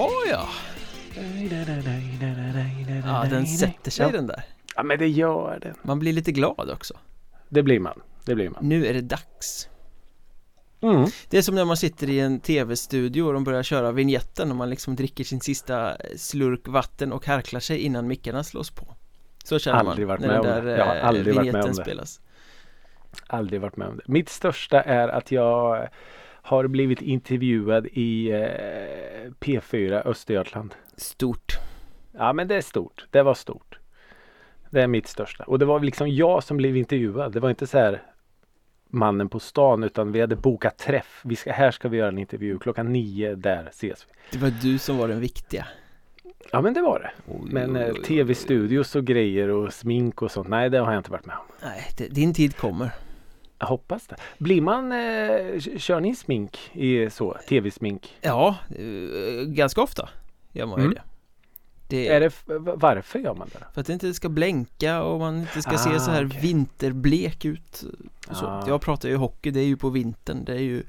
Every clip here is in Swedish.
Jaha ja. Ja, den sätter sig den där. Ja men det gör den. Man blir lite glad också. Det blir man. Det blir man. Nu är det dags. Mm. Det är som när man sitter i en tv-studio och de börjar köra vignetten och man liksom dricker sin sista slurk vatten och harklar sig innan mickarna slås på. Så känner Aldrig man varit när den där Jag har eh, aldrig varit med vignetten om det. spelas. Aldrig varit med om det. Mitt största är att jag har blivit intervjuad i eh, P4 Östergötland. Stort. Ja men det är stort. Det var stort. Det är mitt största. Och det var liksom jag som blev intervjuad. Det var inte så här mannen på stan utan vi hade bokat träff. Vi ska, här ska vi göra en intervju. Klockan nio där ses vi. Det var du som var den viktiga. Ja men det var det. Oj, Men eh, tv-studios och grejer och smink och sånt. Nej det har jag inte varit med om. Nej, det, din tid kommer. Jag hoppas det. Blir man, eh, kör ni smink i så, tv-smink? Ja, eh, ganska ofta gör man ju Mm. det. Det Är det, varför gör man det? För att det inte ska blänka och man inte ska Ah, se så här okej. vinterblek ut så. Ah. Jag pratar ju hockey, det är ju på vintern, det är ju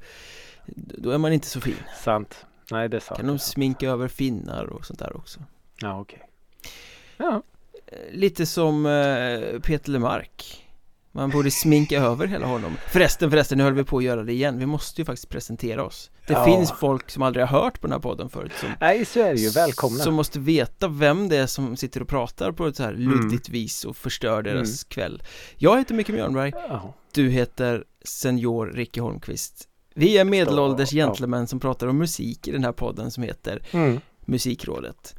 Då är man inte så fin Sant. Nej det är sant. Kan de sminka över finnar och sånt där också Ja okej. Ja. Eh, Lite som eh, Peter Lemark Man borde sminka över hela honom Förresten, förresten, nu höll vi på att göra det igen Vi måste ju faktiskt presentera oss Det Ja. finns folk som aldrig har hört på den här podden förut som Nej så är det ju. Välkomna. Som måste veta vem det är som sitter och pratar på ett så här Mm. luddigt vis och förstör deras kväll Jag heter Micke Mjörnberg Ja. Du heter Senior Ricky Holmqvist Vi är medelålders ja. gentlemän som pratar om musik i den här podden som heter Mm. Musikrådet.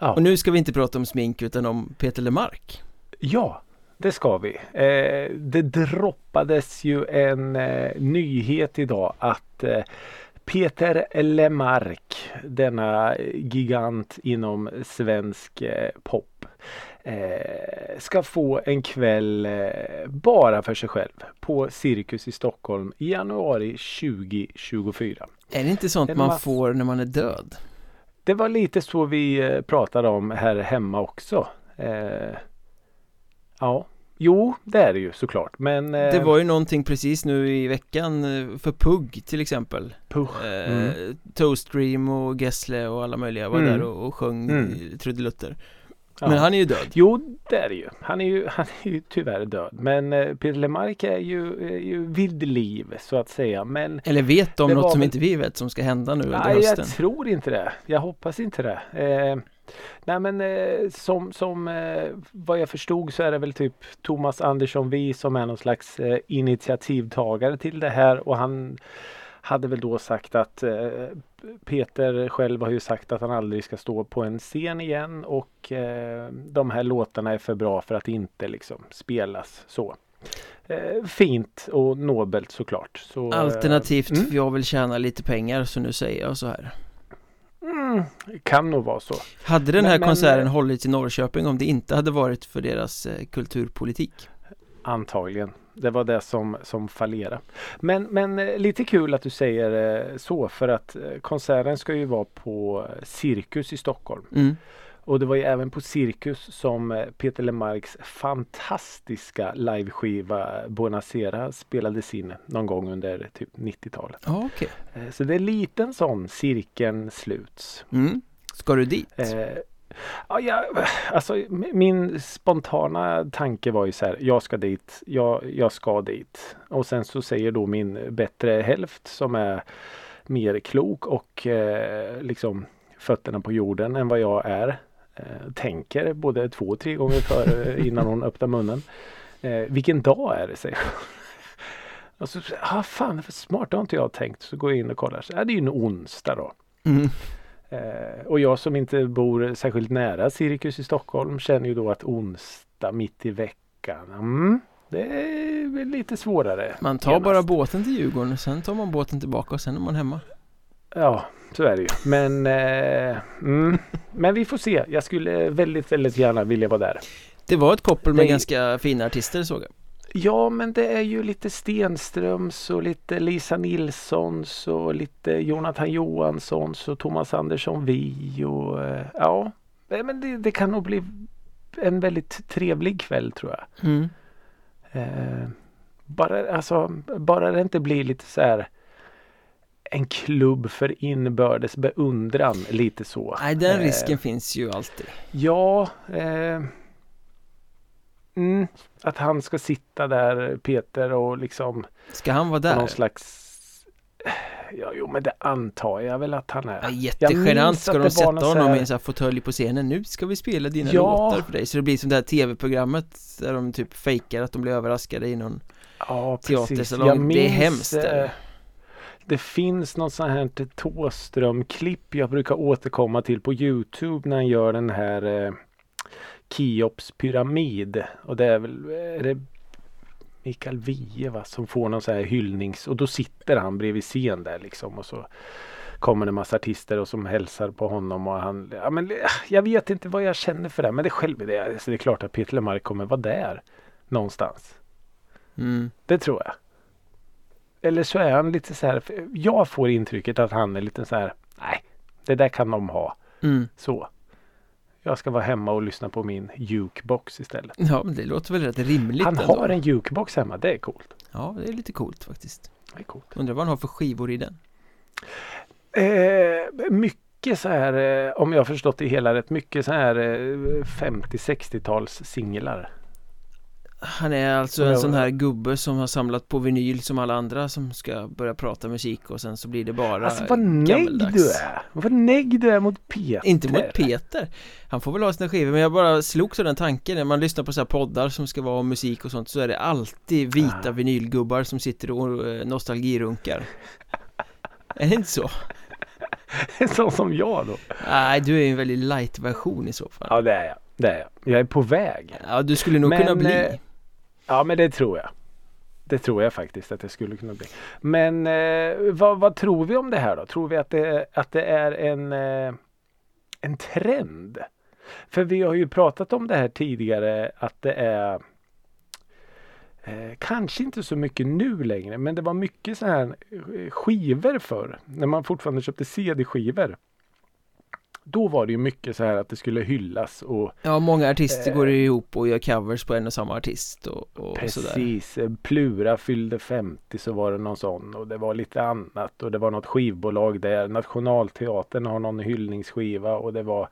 Och nu ska vi inte prata om smink utan om Peter Lemark ja, det ska vi. Eh, det droppades ju en eh, nyhet idag att eh, Peter Lemark, denna gigant inom svensk eh, pop, eh, ska få en kväll eh, bara för sig själv på Cirkus i Stockholm i januari 2024. Är det inte sånt man mass- får när man är död? Det var lite så vi pratade om här hemma också. Ja, jo det är det ju såklart. Men eh, Det var ju någonting precis nu i veckan eh, för Pugg till exempel push. eh, Mm. Toaststream och Gessle och alla möjliga var Mm. där och, och sjöng Mm. trudelutter Ja. Men han är ju död Jo, det är det ju. Han är ju, han är ju tyvärr död. Men eh, Peter Lemark är ju, är ju vid liv så att säga. Men Eller vet de något var som inte vi vet som ska hända nu under nej, hösten? jag tror inte det. Jag hoppas inte det. Eh, nej men eh, som, som eh, vad jag förstod så är det väl typ Thomas Andersson Vi som är någon slags eh, initiativtagare till det här och han hade väl då sagt att eh, Peter själv har ju sagt att han aldrig ska stå på en scen igen och eh, de här låtarna är för bra för att inte liksom spelas så. Eh, fint och nobelt såklart. Så, Alternativt, mm. jag vill tjäna lite pengar så nu säger jag så här Mm, kan nog vara så. Hade den Men- här men, konserten eh, hållits i Norrköping om det inte hade varit för deras eh, kulturpolitik? Antagligen. Det var det som, som fallerade. Men, men eh, lite kul att du säger eh, så för att eh, konserten ska ju vara på eh, Cirkus i Stockholm. Mm. Och det var ju även på Cirkus som eh, Peter Lemarks fantastiska liveskiva Buonasera spelades in någon gång under typ 90-talet. Ja, okej Eh, Så det är liten sån cirkeln sluts. mm. Ska du dit? Eh, ja, jag, alltså, min spontana tanke var ju så här. Jag ska dit. Jag, jag ska dit. Och sen så säger då min bättre hälft som är mer klok och eh, liksom fötterna på jorden än vad jag är. Eh, tänker både två och tre gånger före innan hon öppnar munnen. Eh, vilken dag är det säger hon. Och så, ah, fan vad smart, det har inte jag tänkt. Så går jag in och kollar. Så, ah, det är ju en onsdag då. Mm. Eh, och jag som inte bor särskilt nära Cirkus i Stockholm känner ju då att onsdag mitt i veckan. Mm, det är lite svårare. Man tar genast. bara båten till Djurgården, sen tar man båten tillbaka och sen är man hemma Ja, så är det ju. Men, eh, mm, men vi får se. Jag skulle väldigt, väldigt gärna vilja vara där. Det var ett koppel med Det- ganska fina artister såg jag Ja, men det är ju lite Stenströms och lite Lisa Nilssons och lite Jonathan Johanssons och Thomas Andersson Vi och eh, ja, Nej, men det, det kan nog bli en väldigt trevlig kväll tror jag. mm. Eh, bara, alltså, bara det inte blir lite så här en klubb för inbördes beundran lite så. Nej den Eh, risken finns ju alltid Ja, eh, mm, att han ska sitta där Peter och liksom Ska han vara där? någon slags Ja, jo men det antar jag väl att han är. Ja, jättegenant ska de sätta honom här- i en sån här fåtölj på scenen Nu ska vi spela dina Ja. låtar för dig Så det blir som det här tv-programmet Där de typ fejkar att de blir överraskade i någon Ja, teatersalong Det är hemskt eh. Det finns något sånt här till Thåström-klipp jag brukar återkomma till på Youtube när han gör den här eh, Keops pyramid. Och det är väl är det Mikael Wiehe va, som får någon sån här hyllnings och då sitter han bredvid scen där liksom och så kommer en massa artister och som hälsar på honom och han ja, men, Jag vet inte vad jag känner för det men det är själv det, alltså, det är klart att Peter Lemark kommer vara där någonstans. mm. Det tror jag. Eller så är han lite så här. Jag får intrycket att han är lite så här. Nej, det där kan de ha. Mm. Så. Jag ska vara hemma och lyssna på min jukebox istället. Ja men det låter väl rätt rimligt Han ändå. har en jukebox hemma. Det är coolt. Ja det är lite coolt faktiskt Det är coolt. Undrar vad han har för skivor i den Eh, mycket så här, eh, om jag har förstått det hela rätt, mycket så här eh, 50-60-tals singlar. Han är alltså en sån här gubbe som har samlat på vinyl som alla andra som ska börja prata musik och sen så blir det bara Alltså vad negg du är. Vad negg du är mot Peter. Inte mot Peter Han får väl ha sina skivor men jag bara slogs av den tanken när man lyssnar på så här poddar som ska vara om musik och sånt så är det alltid vita Ah. vinylgubbar som sitter och eh, nostalgirunkar Är det inte så? En sån som jag då. Nej du är ju en väldigt light version i så fall Ja det är jag. Det är jag. Jag är på väg. Ja du skulle nog Men, kunna bli eh, Ja men det tror jag. Det tror jag faktiskt att det skulle kunna bli. Men eh, vad, vad tror vi om det här då? Tror vi att det, att det är en, eh, en trend? För vi har ju pratat om det här tidigare att det är eh, Kanske inte så mycket nu längre men det var mycket så här eh, skivor förr, när man fortfarande köpte CD-skivor. Då var det ju mycket så här att det skulle hyllas och Ja många artister Eh. går ihop och gör covers på en och samma artist och, och sådär Precis, eh, Plura fyllde 50 så var det någon sån och det var lite annat och det var något skivbolag där. Nationalteatern har någon hyllningsskiva och det var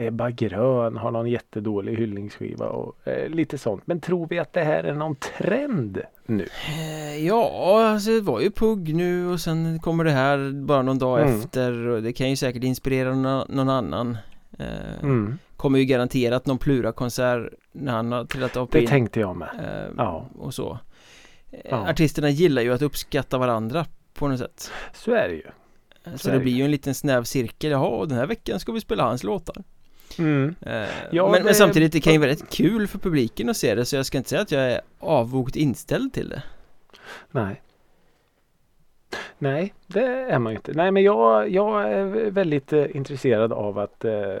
Ebba Grön har någon jättedålig hyllningsskiva och eh, lite sånt. Men tror vi att det här är någon trend nu? Eh, Ja, alltså det var ju Pugg nu och sen kommer det här bara någon dag Mm. efter och det kan ju säkert inspirera någon, någon annan eh, Mm. Kommer ju garanterat någon Plura-konsert när han har trillat upp Det in tänkte jag med. eh, Ja. och så Eh, Ja. Artisterna gillar ju att uppskatta varandra på något sätt Så är det ju. Eh, Så Så det blir ju en liten snäv cirkel, jaha och den här veckan ska vi spela hans låtar Mm. Eh, Ja, men, men det- samtidigt, det kan ju vara rätt kul för publiken att se det så jag ska inte säga att jag är avvokt inställd till det Nej. Nej, det är man ju inte. Nej, men jag, jag är väldigt eh, intresserad av att eh,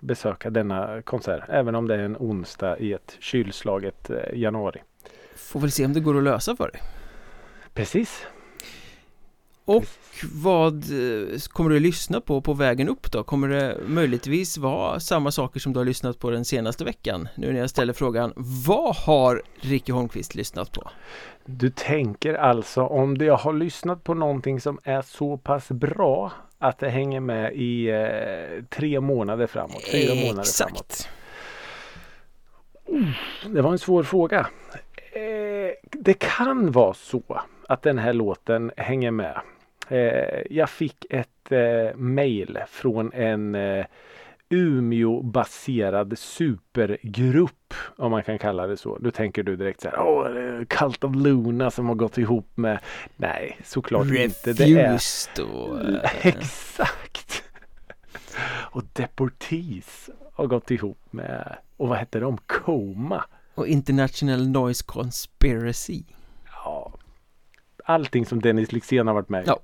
besöka denna konsert. Även om det är en onsdag i ett kylslaget eh, januari. Får väl se om det går att lösa för dig Precis. Och vad eh, kommer du att lyssna på på vägen upp då? Kommer det möjligtvis vara samma saker som du har lyssnat på den senaste veckan? Nu när jag ställer frågan Vad har Ricky Holmqvist lyssnat på? Du tänker alltså om jag har lyssnat på någonting som är så pass bra att det hänger med i eh, tre månader framåt. Fyra månader framåt. Exakt Det var en svår fråga. Eh, det kan vara så att den här låten hänger med. Eh, jag fick ett eh, mail från en eh, Umeå-baserad supergrupp om man kan kalla det så. Då tänker du direkt så här, åh, det är Cult of Luna som har gått ihop med Nej, såklart inte. Det är Refused och Exakt! Och Deportees har gått ihop med, och vad heter de? Coma. och International Noise Conspiracy. Allting som Dennis Lyxzén har varit med i. Ja.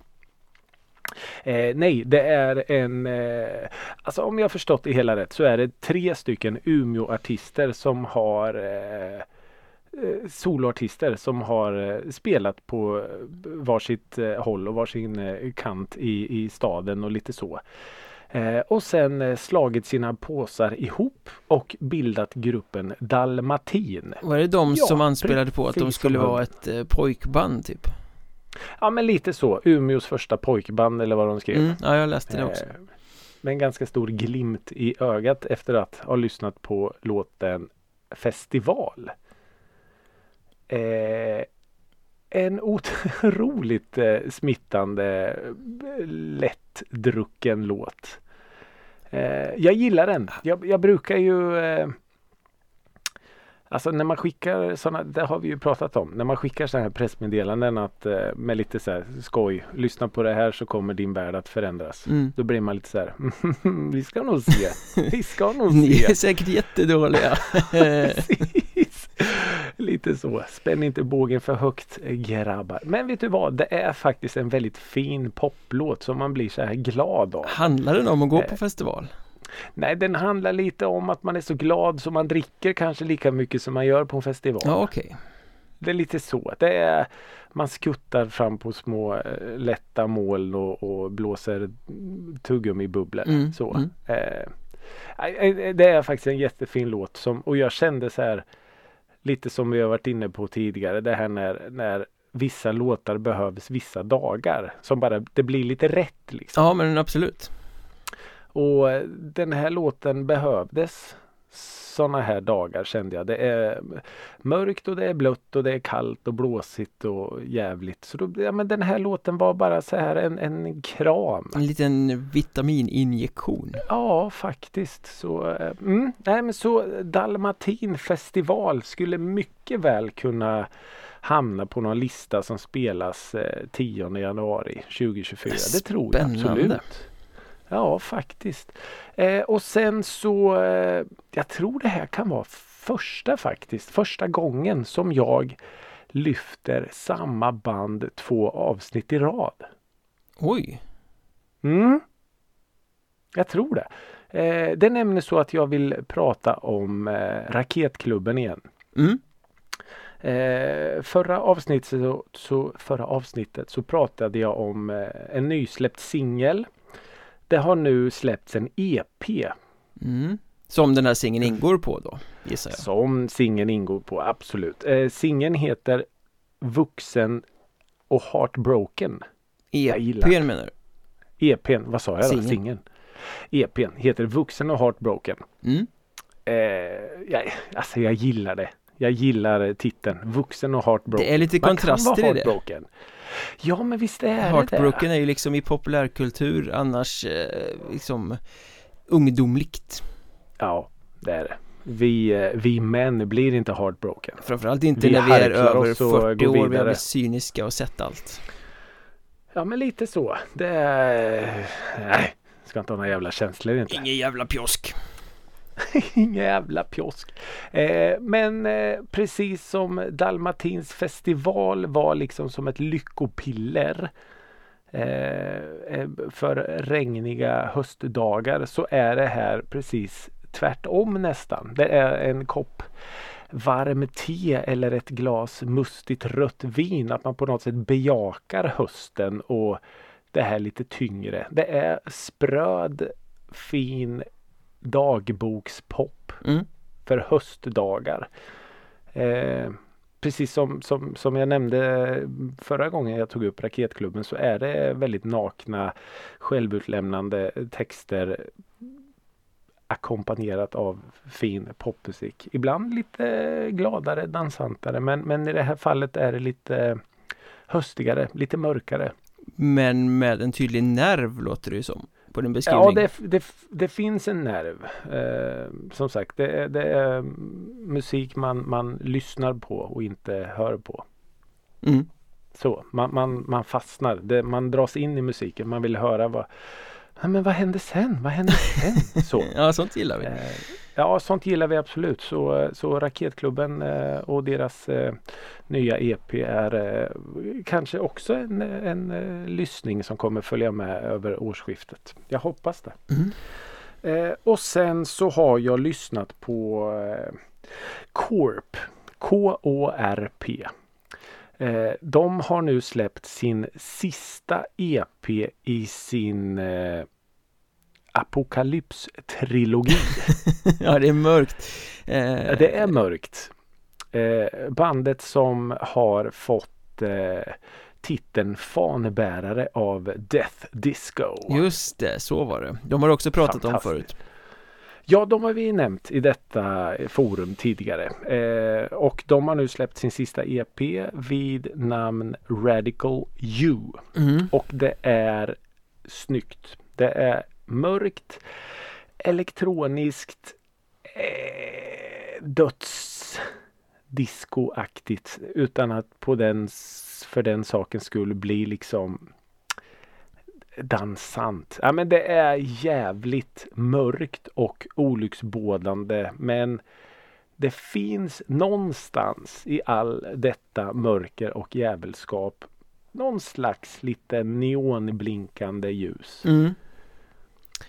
Eh, nej, det är en, eh, alltså om jag har förstått det hela rätt så är det tre stycken Umeå-artister som har eh, eh, soloartister som har eh, spelat på eh, varsitt håll och varsin kant i, i staden och lite så. Eh, och sen slagit sina påsar ihop och bildat gruppen Dalmatin. Var det de Ja, som anspelade på att de skulle vara ett eh, pojkband typ? Ja men lite så. Umeås första pojkband eller vad de skrev. Mm, ja, jag läste det också. Eh, med en ganska stor glimt i ögat efter att ha lyssnat på låten Festival. Eh, en otroligt eh, smittande, lättdrucken låt. Eh, jag gillar den. Jag, jag brukar ju eh, Alltså när man skickar sådana, det har vi ju pratat om, när man skickar sådana här pressmeddelanden att eh, med lite så här skoj, lyssna på det här så kommer din värld att förändras. Mm. Då blir man lite så här, vi ska nog se, vi ska nog Ni se. är säkert jättedåliga. Lite så, spänn inte bågen för högt grabbar. Men vet du vad, det är faktiskt en väldigt fin poplåt som man blir så här glad av. Handlar den om att gå Eh, på festival? Nej, den handlar lite om att man är så glad så man dricker kanske lika mycket som man gör på en festival. Ja, okej. Det är lite så. Det är, man skuttar fram på små eh, lätta moln och, och blåser tuggummibubblor. Mm, så. mm. Eh, eh, det är faktiskt en jättefin låt som, och jag kände så här lite som vi har varit inne på tidigare. Det här när, när vissa låtar behövs vissa dagar. Som bara, det blir lite rätt liksom. Ja, men absolut. Och eh, den här låten behövdes sådana här dagar kände jag. Det är mörkt och det är blött och det är kallt och blåsigt och jävligt. Så då, ja, men den här låten var bara så här en, en kram. En liten vitamininjektion. Ja, faktiskt. Så, eh, mm, nej, men så Dalmatin festival skulle mycket väl kunna hamna på någon lista som spelas eh, 10 januari 2024. Det tror jag Spännande. absolut. Ja, faktiskt. Eh, och sen så, eh, jag tror det här kan vara första faktiskt, första gången som jag lyfter samma band två avsnitt i rad. Oj, Mm. Jag tror det. Eh, det är nämligen så att jag vill prata om eh, Raketklubben igen. mm. Eh, förra, avsnittet så, så, förra avsnittet så pratade jag om eh, en nysläppt singel. Det har nu släppts en EP Mm. Som den här singeln ingår på då, gissar jag. som singeln ingår på, absolut. Eh, singeln heter Vuxen och Heartbroken. EPn menar EPn, vad sa jag då? Singeln. Singeln. EPn heter Vuxen och Heartbroken. du? Mm. Eh, jag, alltså jag gillar det. Jag gillar titeln Vuxen och Heartbroken. Det är lite kontraster i det. Ja men visst är det Heartbroken är ju liksom i populärkultur annars eh, liksom ungdomligt. Ja, det är det. Vi, eh, vi män blir inte heartbroken. Framförallt inte Vi när vi är över oss och 40 går år, vi har blivit cyniska och sett allt. Ja men lite så. Det är... Nej, ska inte ha några jävla känslor inte. Ingen jävla pjosk. Ingen jävla pjosk. Eh, men eh, precis som Dalmatins festival var liksom som ett lyckopiller eh, eh, för regniga höstdagar så är det här precis tvärtom nästan. Det är en kopp varm te eller ett glas mustigt rött vin. Att man på något sätt bejakar hösten och det här lite tyngre. Det är spröd, fin dagbokspop Mm. för höstdagar. Eh, precis som, som, som jag nämnde förra gången jag tog upp Raketklubben så är det väldigt nakna självutlämnande texter ackompanjerat av fin popmusik. Ibland lite gladare, dansantare men, men i det här fallet är det lite höstigare, lite mörkare. Men med en tydlig nerv låter det ju som på din Ja, beskrivning. det, det, det finns en nerv. Eh, som sagt, det, det är musik man, man lyssnar på och inte hör på. Mm. Så, man, man, man fastnar. Det, man dras in i musiken. Man vill höra vad ja, men vad hände sen? Vad hände sen? Så. Ja, sånt gillar vi. Eh, Ja, sånt gillar vi absolut. Så, så Raketklubben eh, och deras eh, nya EP är eh, kanske också en, en lyssning som kommer följa med över årsskiftet. Jag hoppas det. Mm. Och sen så har jag lyssnat på Corp. K-O-R-P. Eh, de har nu släppt sin sista EP i sin eh, Apokalyps-trilogi. ja, det är mörkt. Eh, Det är mörkt. Eh, bandet som har fått eh, titeln fanbärare av Death Disco. Just det, så var det. De har också pratat om förut. Ja, de har vi nämnt i detta forum tidigare. Eh, och de har nu släppt sin sista EP vid namn Radical You. Mm. Och det är snyggt. Det är mörkt, elektroniskt, eh, dödsdiscoaktigt utan att på den, för den saken skulle bli liksom dansant. Ja men det är jävligt mörkt och olycksbådande men det finns någonstans i all detta mörker och djävulskap någon slags lite neonblinkande ljus. Mm.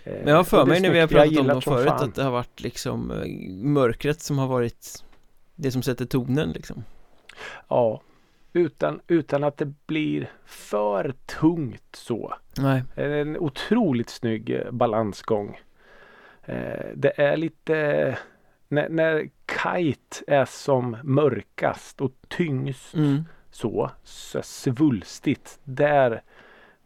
Eh, Men jag har för mig när vi har pratat om dem förut fan. att det har varit liksom eh, mörkret som har varit det som sätter tonen liksom. Ja, utan, utan att det blir för tungt så. Nej. En otroligt snygg eh, balansgång. Eh, Det är lite när, när Kite är som mörkast och tyngst Mm. så, så svulstigt. Där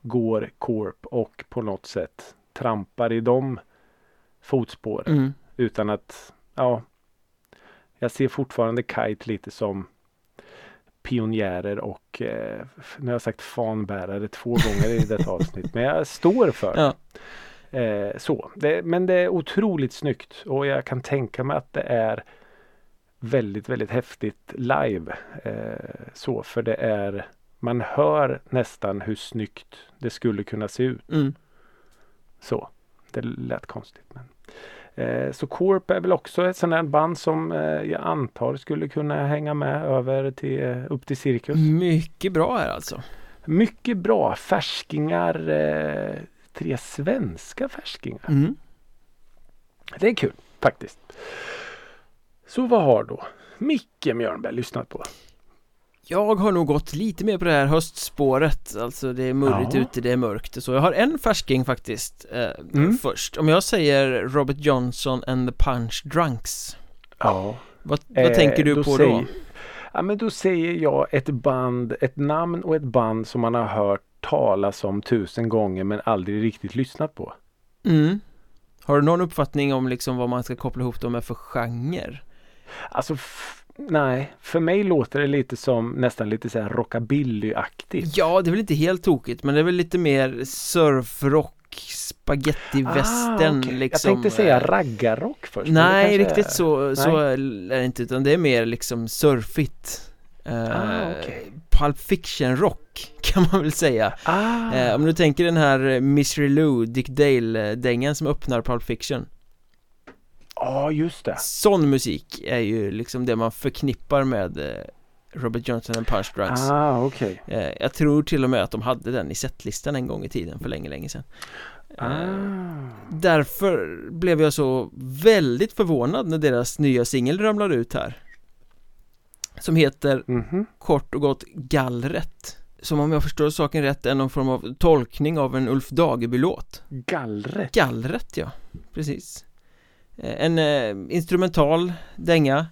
går Corp och på något sätt trampar i de fotspåren. Mm. Utan att, ja. Jag ser fortfarande Kite lite som pionjärer och eh, nu har jag sagt fanbärare två gånger i detta avsnitt. Men jag står för Ja. eh, så. Det, men det är otroligt snyggt och jag kan tänka mig att det är väldigt, väldigt häftigt live. Eh, så, för det är man hör nästan hur snyggt det skulle kunna se ut. Mm. Så. Det lät konstigt. Men. Eh, så Corp är väl också ett sånt band som eh, jag antar skulle kunna hänga med över till, eh, upp till Cirkus. Mycket bra här alltså. Mycket bra färskingar. Eh, tre svenska färskingar. Mm. Det är kul faktiskt. Så vad har då Micke Mjörnberg lyssnat på? Jag har nog gått lite mer på det här höstspåret Alltså det är murrigt Ja. ute, det är mörkt så Jag har en färsking faktiskt eh, Mm. Först, om jag säger Robert Johnson and the Punch Drunks Ja. Vad, vad Eh, tänker du på säger, då? Ja men då säger jag ett band, ett namn och ett band som man har hört talas om tusen gånger men aldrig riktigt lyssnat på. Mm. Har du någon uppfattning om liksom vad man ska koppla ihop dem med för genre? Alltså f- nej, för mig låter det lite som nästan lite så här rockabilly-aktigt. Ja, det är väl inte helt tokigt men det är väl lite mer surfrock, spaghetti western Ah, okej. liksom Jag tänkte säga eh, raggarrock först. Nej, riktigt är- så, så är det inte utan det är mer liksom surfigt eh, Ah, okej. Pulp Fiction rock kan man väl säga Ah, eh, Om du tänker den här Misery Lou, Dick Dale-dängan som öppnar Pulp Fiction ja just det. Sån musik är ju liksom det man förknippar med eh, Robert Johnson and Punch Drunks Ah, okej. eh, Jag tror till och med att de hade den i setlistan en gång i tiden för länge, länge sedan eh, Ah. Därför blev jag så väldigt förvånad när deras nya singel ramlade ut här Som heter Mhm. kort och gott Gallret Som om jag förstår saken rätt är någon form av tolkning av en Ulf Dageby-låt Gallret. Gallret ja, precis En eh, instrumental dänga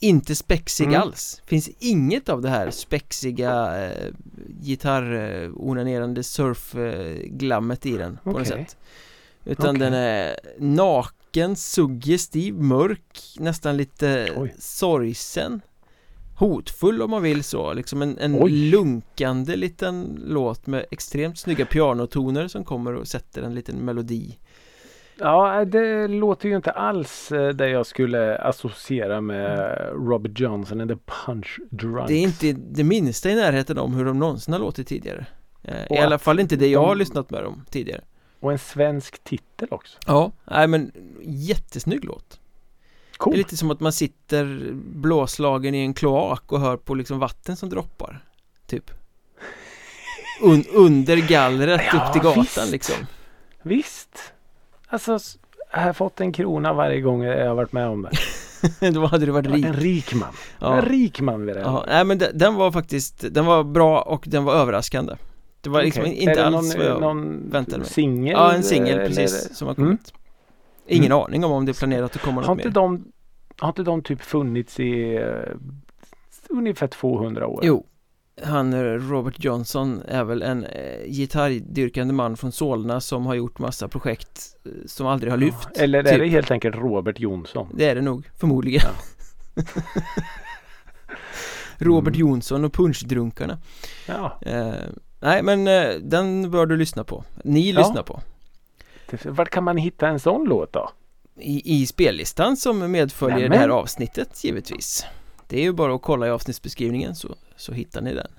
Inte spexig Mm. alls Finns inget av det här spexiga eh, gitarr-onanerande surf-glammet i den på något Okej. sätt Utan Okej. den är naken, suggestiv, mörk, nästan lite Oj. sorgsen Hotfull om man vill så, liksom en, en lunkande liten låt med extremt snygga pianotoner som kommer och sätter en liten melodi Ja, det låter ju inte alls eh, det jag skulle associera med Robert Johnson and the Punch Drunks. Det är inte det minsta i närheten om hur de någonsin har låtit tidigare eh, I Och alla att fall inte det jag de- har lyssnat med dem tidigare Och en svensk titel också. Ja, nej men jättesnygg låt Det är Cool. lite som att man sitter blåslagen i en kloak och hör på liksom vatten som droppar Typ Un Under gallret Ja, upp till gatan visst. liksom Visst. Alltså, jag har fått en krona varje gång jag har varit med om det. Då hade du varit rik En rik man. Ja, En rik man vid det. ja nej men de- den var faktiskt Den var bra och den var överraskande Det var liksom Okej. inte alls någon, vad jag någon väntade mig. singel? Ja, en singel precis som har Mm. kommit Ingen Mm. aning om om det är planerat att komma Har något inte, mer de, har inte de typ funnits i eh, ungefär 200 år? Jo Han eh, Robert Johnson är väl en eh, gitarrdyrkande man från Solna som har gjort massa projekt eh, som aldrig har lyft Eller är typ. det helt enkelt Robert Jonsson? Det är det nog, förmodligen Robert Mm. Jonsson och Punchdrunkarna Ja, eh, Nej men eh, den bör du lyssna på Ni Ja. lyssnar på vart kan man hitta en sån låt då? I, I spellistan som medföljer Nämen. det här avsnittet givetvis Det är ju bara att kolla i avsnittsbeskrivningen så, så hittar ni den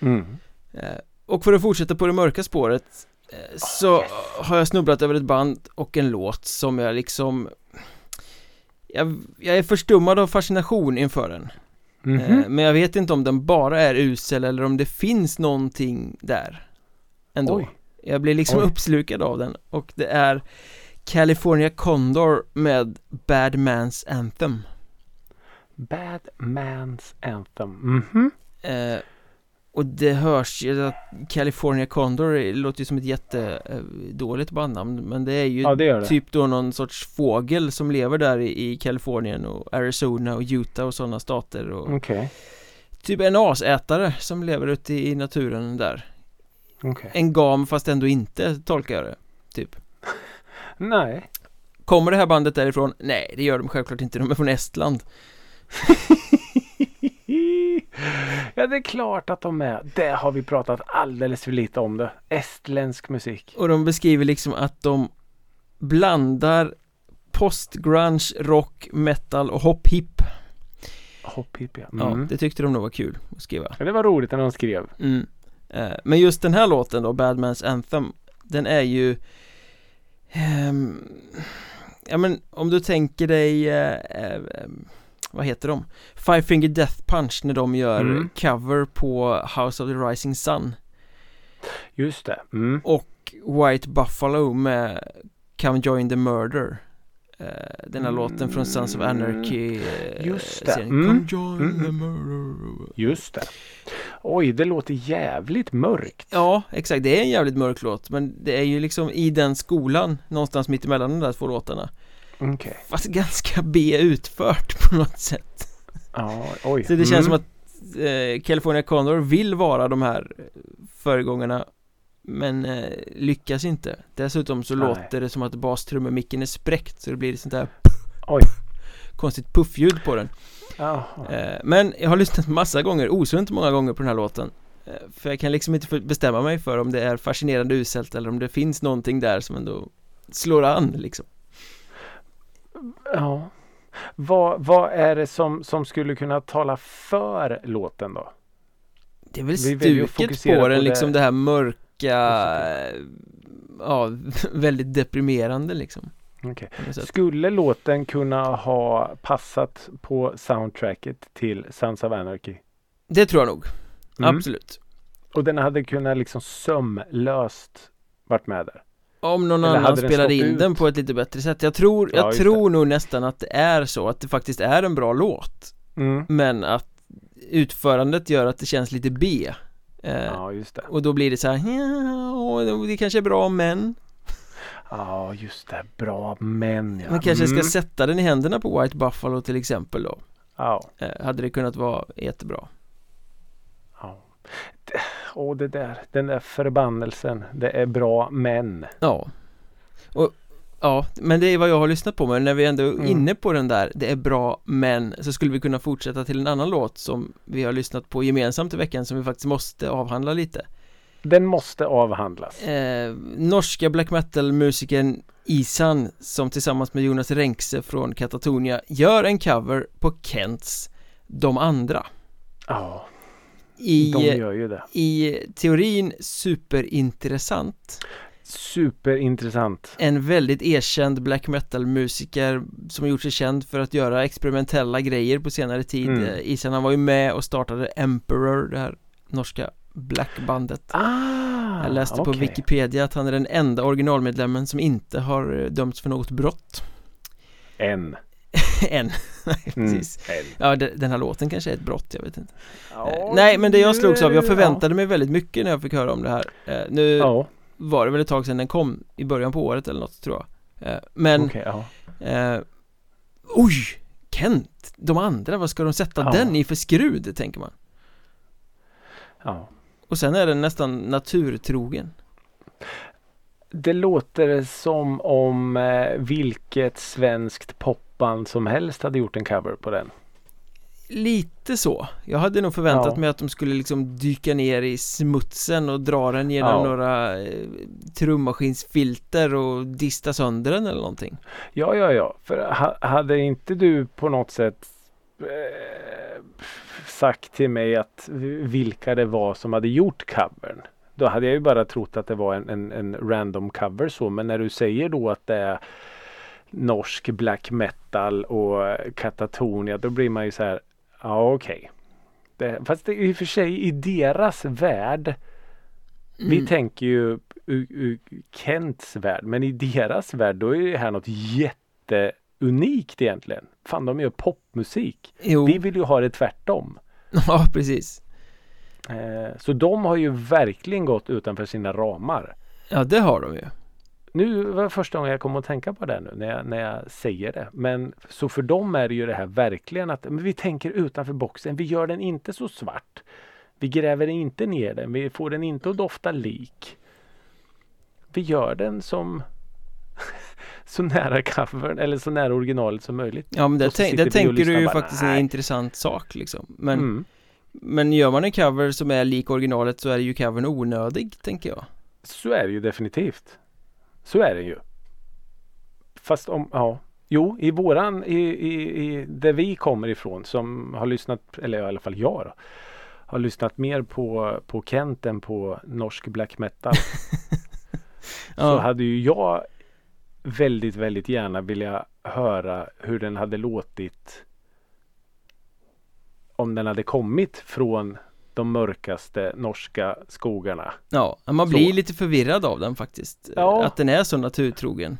Mm. Eh, Och för att fortsätta på det mörka spåret eh, Så har jag snubblat över ett band och en låt som jag liksom jag, jag är förstummad av fascination inför den Mhm. Eh, Men jag vet inte om den bara är usel eller om det finns någonting där Ändå Oj. Jag blir liksom Oj. uppslukad av den och det är California Condor med Bad Man's Anthem Bad Man's Anthem. Mhm. Eh, Och det hörs ju att California Condor låter ju som ett jättedåligt bandnamn Men det är ju Ja, det det. typ då någon sorts fågel som lever där i, i Kalifornien och Arizona och Utah och sådana stater och Okej. Typ en asätare som lever ute i naturen där Okej. En gam fast ändå inte tolkar jag det Typ Nej. Kommer det här bandet därifrån? Nej, det gör de självklart inte, de är från Estland ja, det är klart att de är. Det har vi pratat alldeles för lite om det. Estländsk musik. Och de beskriver liksom att de blandar postgrunge, rock, metal och hop-hip Hopp-hipp ja. Ja, Mm. det tyckte de nog var kul att skriva Ja, det var roligt när de skrev. mm. Eh, Men just den här låten då, Bad Man's Anthem Den är ju ehm, Ja men om du tänker dig eh, eh, Vad heter de? Five Finger Death Punch när de gör Mm. cover på House of the Rising Sun Just det. Mm. Och White Buffalo med Come Join the Murder Eh, Den här låten från Sons of Anarchy eh, Just det. serien. Mm. Mm. Just det. Oj, det låter jävligt mörkt. Ja, exakt, det är en jävligt mörk låt Men det är ju liksom i den skolan Någonstans mitt emellan de där två låtarna Okej. Fast ganska B utfört på något sätt Ja, oj. Så det känns Mm. som att eh, California Condor vill vara de här eh, föregångarna Men eh, lyckas inte Dessutom så Nej. låter det som att bastrummemicken är spräckt Så det blir sånt där Oj. konstigt puffljud på den eh, Men jag har lyssnat massa gånger, osunt många gånger på den här låten eh, För jag kan liksom inte bestämma mig för om det är fascinerande uselt eller om det finns någonting där som ändå slår an liksom Ja. Vad, vad är det som, som skulle kunna tala för låten då? Det är väl Vi stuket på på den det liksom det här mörka. Ja, väldigt deprimerande liksom sätt. Skulle låten kunna ha passat på soundtracket till Sons of Anarchy? Det tror jag nog, Mm. absolut Och den hade kunnat liksom sömlöst varit med där. Om någon Eller annan spelade in ut? den på ett lite bättre sätt Jag tror, Ja, jag just tror nog nästan att det är så att det faktiskt är en bra låt Mm. Men att utförandet gör att det känns lite B eh, Ja, just det. Och då blir det så här, ja, det kanske är bra men Ja, just det. Bra men ja. Man kanske ska Mm. sätta den i händerna på White Buffalo till exempel då Ja. eh, Hade det kunnat vara jättebra Åh, det där. Den där förbannelsen. Det är bra men. Ja Och Ja, men det är vad jag har lyssnat på men när vi ändå är Mm. inne på den där Det är bra men så skulle vi kunna fortsätta till en annan låt som vi har lyssnat på gemensamt i veckan som vi faktiskt måste avhandla lite Den måste avhandlas. eh, Norska black metal-musikern Isan som tillsammans med Jonas Renkse från Katatonia gör en cover på Kents De andra Ja, I, de gör ju det. i teorin superintressant Superintressant. En väldigt erkänd black metal-musiker som gjort sig känd för att göra experimentella grejer på senare tid Mm. mm. Isan han var ju med och startade Emperor, det här norska blackbandet Ah, Jag läste på okej. Wikipedia att han är den enda originalmedlemmen som inte har eh, dömts för något brott En. Än, nej Mm, precis en. Ja, de- den här låten kanske är ett brott, jag vet inte Ja, Eh, Nej, men det jag slogs av, jag ja. förväntade mig väldigt mycket när jag fick höra om det här Eh, Nu Ja, var det väl ett tag sedan den kom, i början på året eller något tror jag Eh, Men ja. Eh, oj! Kent! De andra, vad ska de sätta Ja. den i för skrud, tänker man Ja. Och sen är den nästan naturtrogen Det låter som om eh, vilket svenskt popband som helst hade gjort en cover på den. Lite så Jag hade nog förväntat Ja. mig att de skulle liksom dyka ner i smutsen och dra den genom Ja. några eh, trummaskinsfilter och dista sönder den eller någonting Ja, ja, ja. För ha, hade inte du på något sätt eh, sagt till mig att vilka det var som hade gjort covern. Då hade jag ju bara trott att det var en, en, en random cover så. Men när du säger då att det är norsk black metal och Katatonia då blir man ju så här. Ja okej. Det- Fast det i och för sig i deras värld. Vi Mm. tänker ju ur, ur Kents värld. Men i deras värld då är det här något jätteunikt egentligen. Fan de gör popmusik. Jo, Vi vill ju ha det tvärtom. ja precis så de har ju verkligen gått utanför sina ramar. Ja det har de ju Nu var det första gången jag kom att tänka på det nu när jag, när jag säger det. Men så för dem är det ju det här verkligen att men vi tänker utanför boxen. Vi gör den inte så svart. Vi gräver inte ner den. Vi får den inte att dofta lik. Vi gör den som så nära covern eller så nära originalet som möjligt. Ja men så tänk, och tänker du ju faktiskt en nej. intressant sak liksom Men, Mm. Men gör man en cover som är lik originalet så är ju covern onödig tänker jag Så är det ju definitivt. Så är det ju. Fast om, ja. Jo, i våran, i, i, i där vi kommer ifrån som har lyssnat, eller i alla fall jag då, har lyssnat mer på, på Kent än på norsk black metal. Så Ja, hade ju jag väldigt, väldigt gärna vilja höra hur den hade låtit om den hade kommit från de mörkaste norska skogarna. ja man Så. blir lite förvirrad av den faktiskt Ja. Att den är så naturtrogen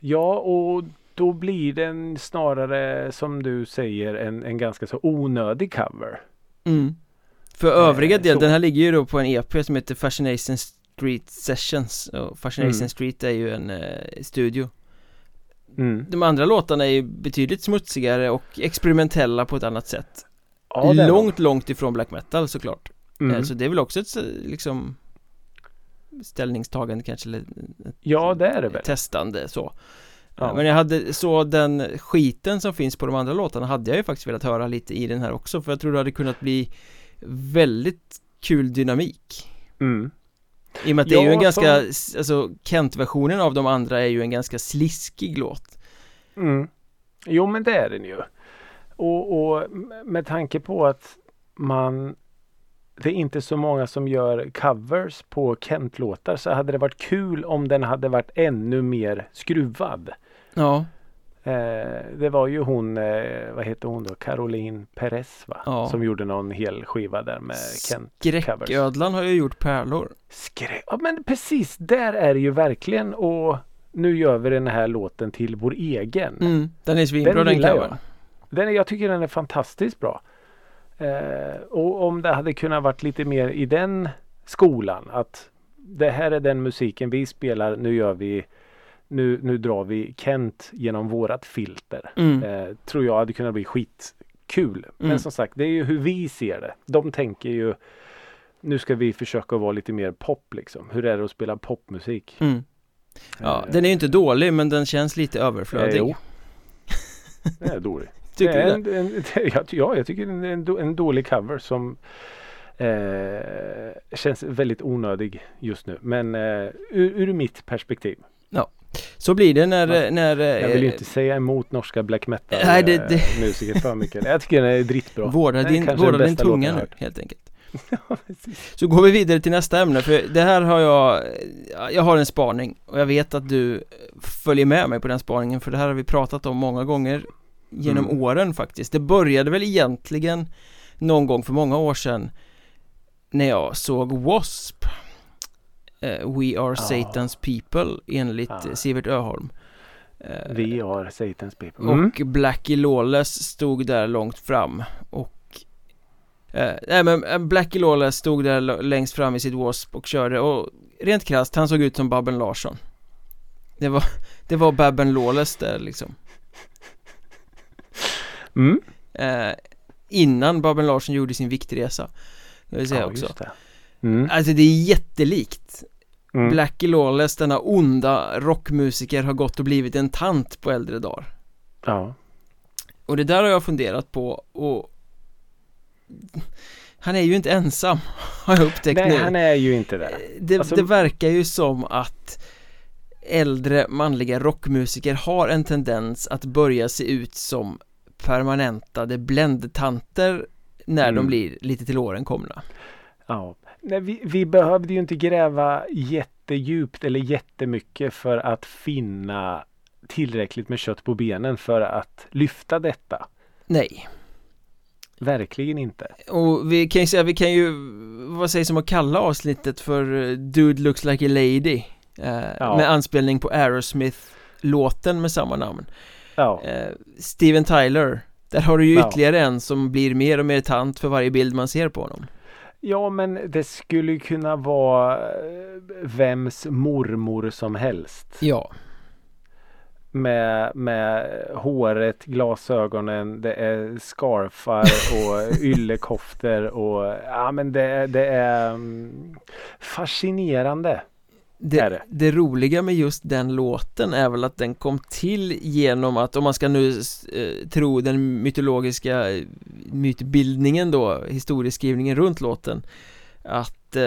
Ja, och då blir den snarare som du säger en, en ganska så onödig cover. mm. För övriga Eh, del, så. den här ligger ju då på en EP som heter Fascination Street Sessions och Fascination Mm. Street är ju en eh, studio Mm. De andra låtarna är ju betydligt smutsigare och experimentella på ett annat sätt Ja, Långt, långt ifrån black metal såklart. Mm. Eh, Så det är väl också ett så- liksom Ställningstagande kanske eller ett Ja, det är det väl. testande så Ja. Men jag hade så den skiten som finns på de andra låtarna hade jag ju faktiskt velat höra lite i den här också för jag tror det hade kunnat bli väldigt kul dynamik Mm. I och med att det är ju Ja, en ganska, som- alltså Kent-versionen av de andra är ju en ganska sliskig låt Mm. Jo, men det är den ju. Och, och med tanke på att man det är inte så många som gör covers på Kent-låtar så hade det varit kul om den hade varit ännu mer skruvad. Ja, Eh, det var ju hon, eh, vad heter hon då, Caroline Perez va? Ja. Som gjorde någon hel skiva där med Kent covers. Skräcködlan har ju gjort pärlor Skrä... Ja men precis, där är det ju verkligen och nu gör vi den här låten till vår egen. mm, Den är svinbra Den den, covern Den är, jag tycker den är fantastiskt bra. Eh, och om det hade kunnat varit lite mer i den skolan att det här är den musiken vi spelar, nu gör vi nu, nu drar vi Kent genom vårat filter. mm. Eh, tror jag hade kunnat bli skitkul. Men Mm. som sagt, det är ju hur vi ser det. De tänker ju nu ska vi försöka vara lite mer pop liksom. Hur är det att spela popmusik? Mm. Ja, Eh, den är ju inte dålig men den känns lite överflödig Eh, jo. Det är dålig. Tycker det är det? en, en, ja, ja, jag tycker det är en, en dålig cover som eh, känns väldigt onödig just nu. Men eh, ur, ur mitt perspektiv. Så blir det när, Ja. när Jag vill ju eh, inte säga emot norska black metal Nej, det- eh, det- musiker för mycket. Jag tycker den är dritbra. Vårda din, vårda din tunga nu helt enkelt Ja. Så går vi vidare till nästa ämne för det här har jag Jag har en spaning och jag vet att du följer med mig på den spaningen för det här har vi pratat om många gånger Genom Mm. åren faktiskt Det började väl egentligen Någon gång för många år sedan När jag såg W.A.S.P eh, We are Satan's people enligt Ja. eh, Sivert Öholm Eh, Vi har Satan's people. Mm. och Blackie Lawless stod där långt fram och eh, Nej men eh, Blackie Lawless stod där längst fram i sitt W.A.S.P och körde och rent krasst han såg ut som Babben Larsson Det var, det var Babben Lawless där liksom Mm. eh, Innan Babben Larsson gjorde sin viktresa Jag vill säga ja, också det. Mm. Alltså det är jättelikt Mm. Blackie Lawless, denna onda rockmusiker har gått och blivit en tant på äldre dagar Ja. Och det där har jag funderat på och Han är ju inte ensam Har jag upptäckt Nej, nu han är ju inte det. det, Alltså- det verkar ju som att äldre manliga rockmusiker har en tendens att börja se ut som permanentade bländtanter när de Mm. blir lite till åren komna. Ja. Nej, vi, vi behövde ju inte gräva jättedjupt eller jättemycket för att finna tillräckligt med kött på benen för att lyfta detta. Nej, Verkligen inte. och vi kan ju säga, vi kan ju, vad sägs om att kalla avsnittet för eh, Dude looks like a lady? Eh, Ja. Med anspelning på Aerosmith-låten med samma namn. Ja, Eh, Steven Tyler, där har du ju Ja. ytterligare en som blir mer och mer tant för varje bild man ser på honom. ja men det skulle ju kunna vara eh, vems mormor som helst. Ja, Med, med håret, glasögonen, det är scarfar och yllekoftor och ja men det, det är mm, fascinerande. Det, Är det. det? roliga med just den låten är väl att den kom till genom att, om man ska nu eh, tro den mytologiska eh, mytbildningen då, historieskrivningen runt låten Att eh,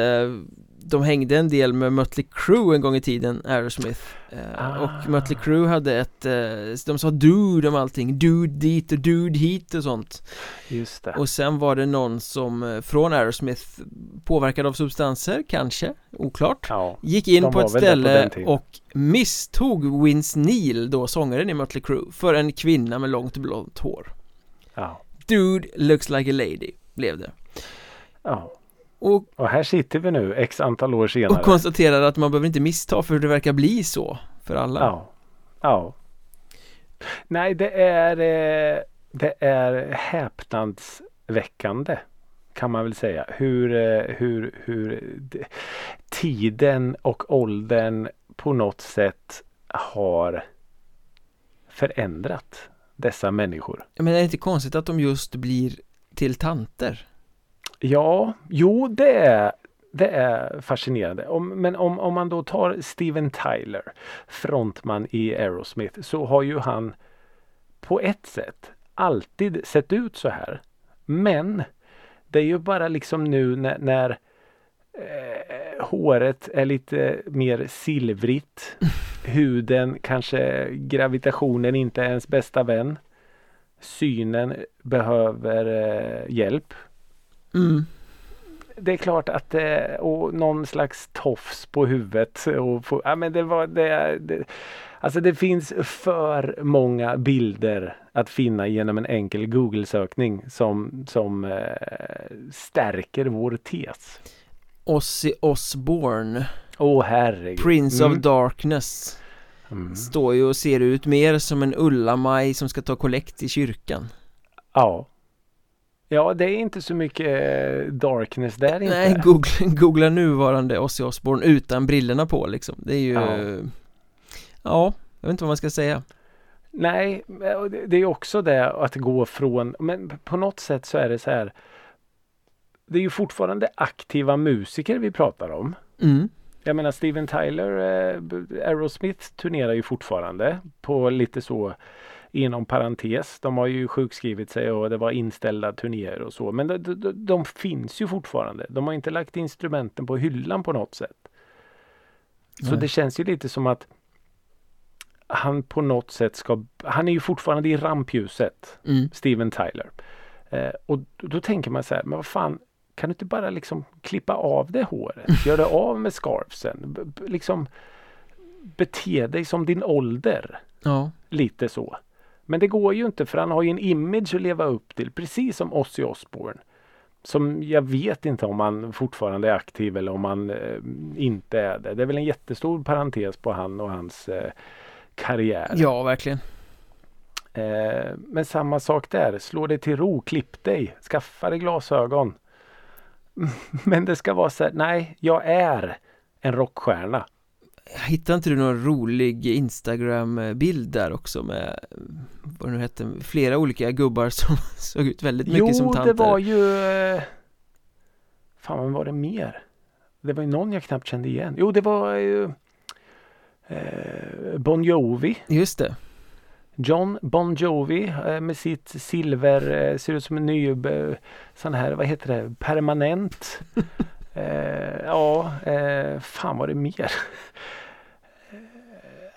de hängde en del med Mötley Crüe en gång i tiden, Aerosmith eh, Ah. Och Mötley Crüe hade ett, eh, de sa dude om allting, dude dit och dude hit och sånt Just det. Och sen var det någon som eh, från Aerosmith påverkad av substanser, kanske, oklart Ja. Gick in på ett på ställe tiden. och misstog Vince Neil, då sångaren i Mötley Crüe, för en kvinna med långt blont hår Ja. Dude looks like a lady, blev det ja. Och, Och här sitter vi nu x antal år senare. och konstaterade att man behöver inte missta för det verkar bli så för alla Ja. Ja. Nej, det är, eh, det är häpnadsväckande kan man väl säga. Hur, eh, hur, hur tiden och åldern på något sätt har förändrat dessa människor. Men är det inte konstigt att de just blir till tanter? Ja, jo det är, det är fascinerande. Om, men om, om man då tar Steven Tyler, frontman i Aerosmith, så har ju han på ett sätt alltid sett ut så här. Men det är ju bara liksom nu när, när eh, håret är lite mer silvrigt. Huden kanske gravitationen inte är ens bästa vän. Synen behöver eh, hjälp Mm. det är klart att det, och någon slags tofs på huvudet och på, ja men det var det, det Alltså det finns för många bilder att finna genom en enkel Google-sökning som, som eh, stärker vår tes. Ozzy Osbourne, Åh herregud. Prince Mm. of Darkness Mm. Står ju och ser ut mer som en Ulla-Maj som ska ta kollekt i kyrkan Ja. Ja, det är inte så mycket eh, darkness där inte. Nej, googla, googla nuvarande Ozzy Osbourne utan brillorna på liksom Det är ju Ja. Ja, jag vet inte vad man ska säga Nej, och det är också det att gå från, men på något sätt så är det så här. Det är ju fortfarande aktiva musiker vi pratar om. mm. Jag menar Steven Tyler, eh, Aerosmith turnerar ju fortfarande på lite så inom parentes. De har ju sjukskrivit sig och det var inställda turnéer och så. Men de, de, de finns ju fortfarande. De har inte lagt instrumenten på hyllan på något sätt. Så Nej. det känns ju lite som att han på något sätt ska, han är ju fortfarande i rampljuset, Mm. Steven Tyler. Eh, och då, då tänker man så här, men vad fan, kan du inte bara liksom klippa av det håret? Gör det av med scarfsen? B- b- liksom bete dig som din ålder. Ja, Lite så. Men det går ju inte för han har ju en image att leva upp till. Precis som Ozzy Osbourne. Som jag vet inte om han fortfarande är aktiv eller om han eh, inte är det. Det är väl en jättestor parentes på han och hans eh, karriär. ja verkligen Eh, men samma sak där. Slå dig till ro, klipp dig, skaffa dig glasögon. Men det ska vara så här, nej, jag är en rockstjärna. Hittar inte du någon rolig Instagram-bild där också med Vad det nu hette, flera olika gubbar som såg ut väldigt mycket jo, som tanter det var ju eh, Fan vad var det mer? Det var ju någon jag knappt kände igen. Jo det var ju eh, Bon Jovi. Just det. John Bon Jovi eh, med sitt silver, eh, ser ut som en ny sån här, vad heter det, permanent. eh, ja, eh, fan var det mer?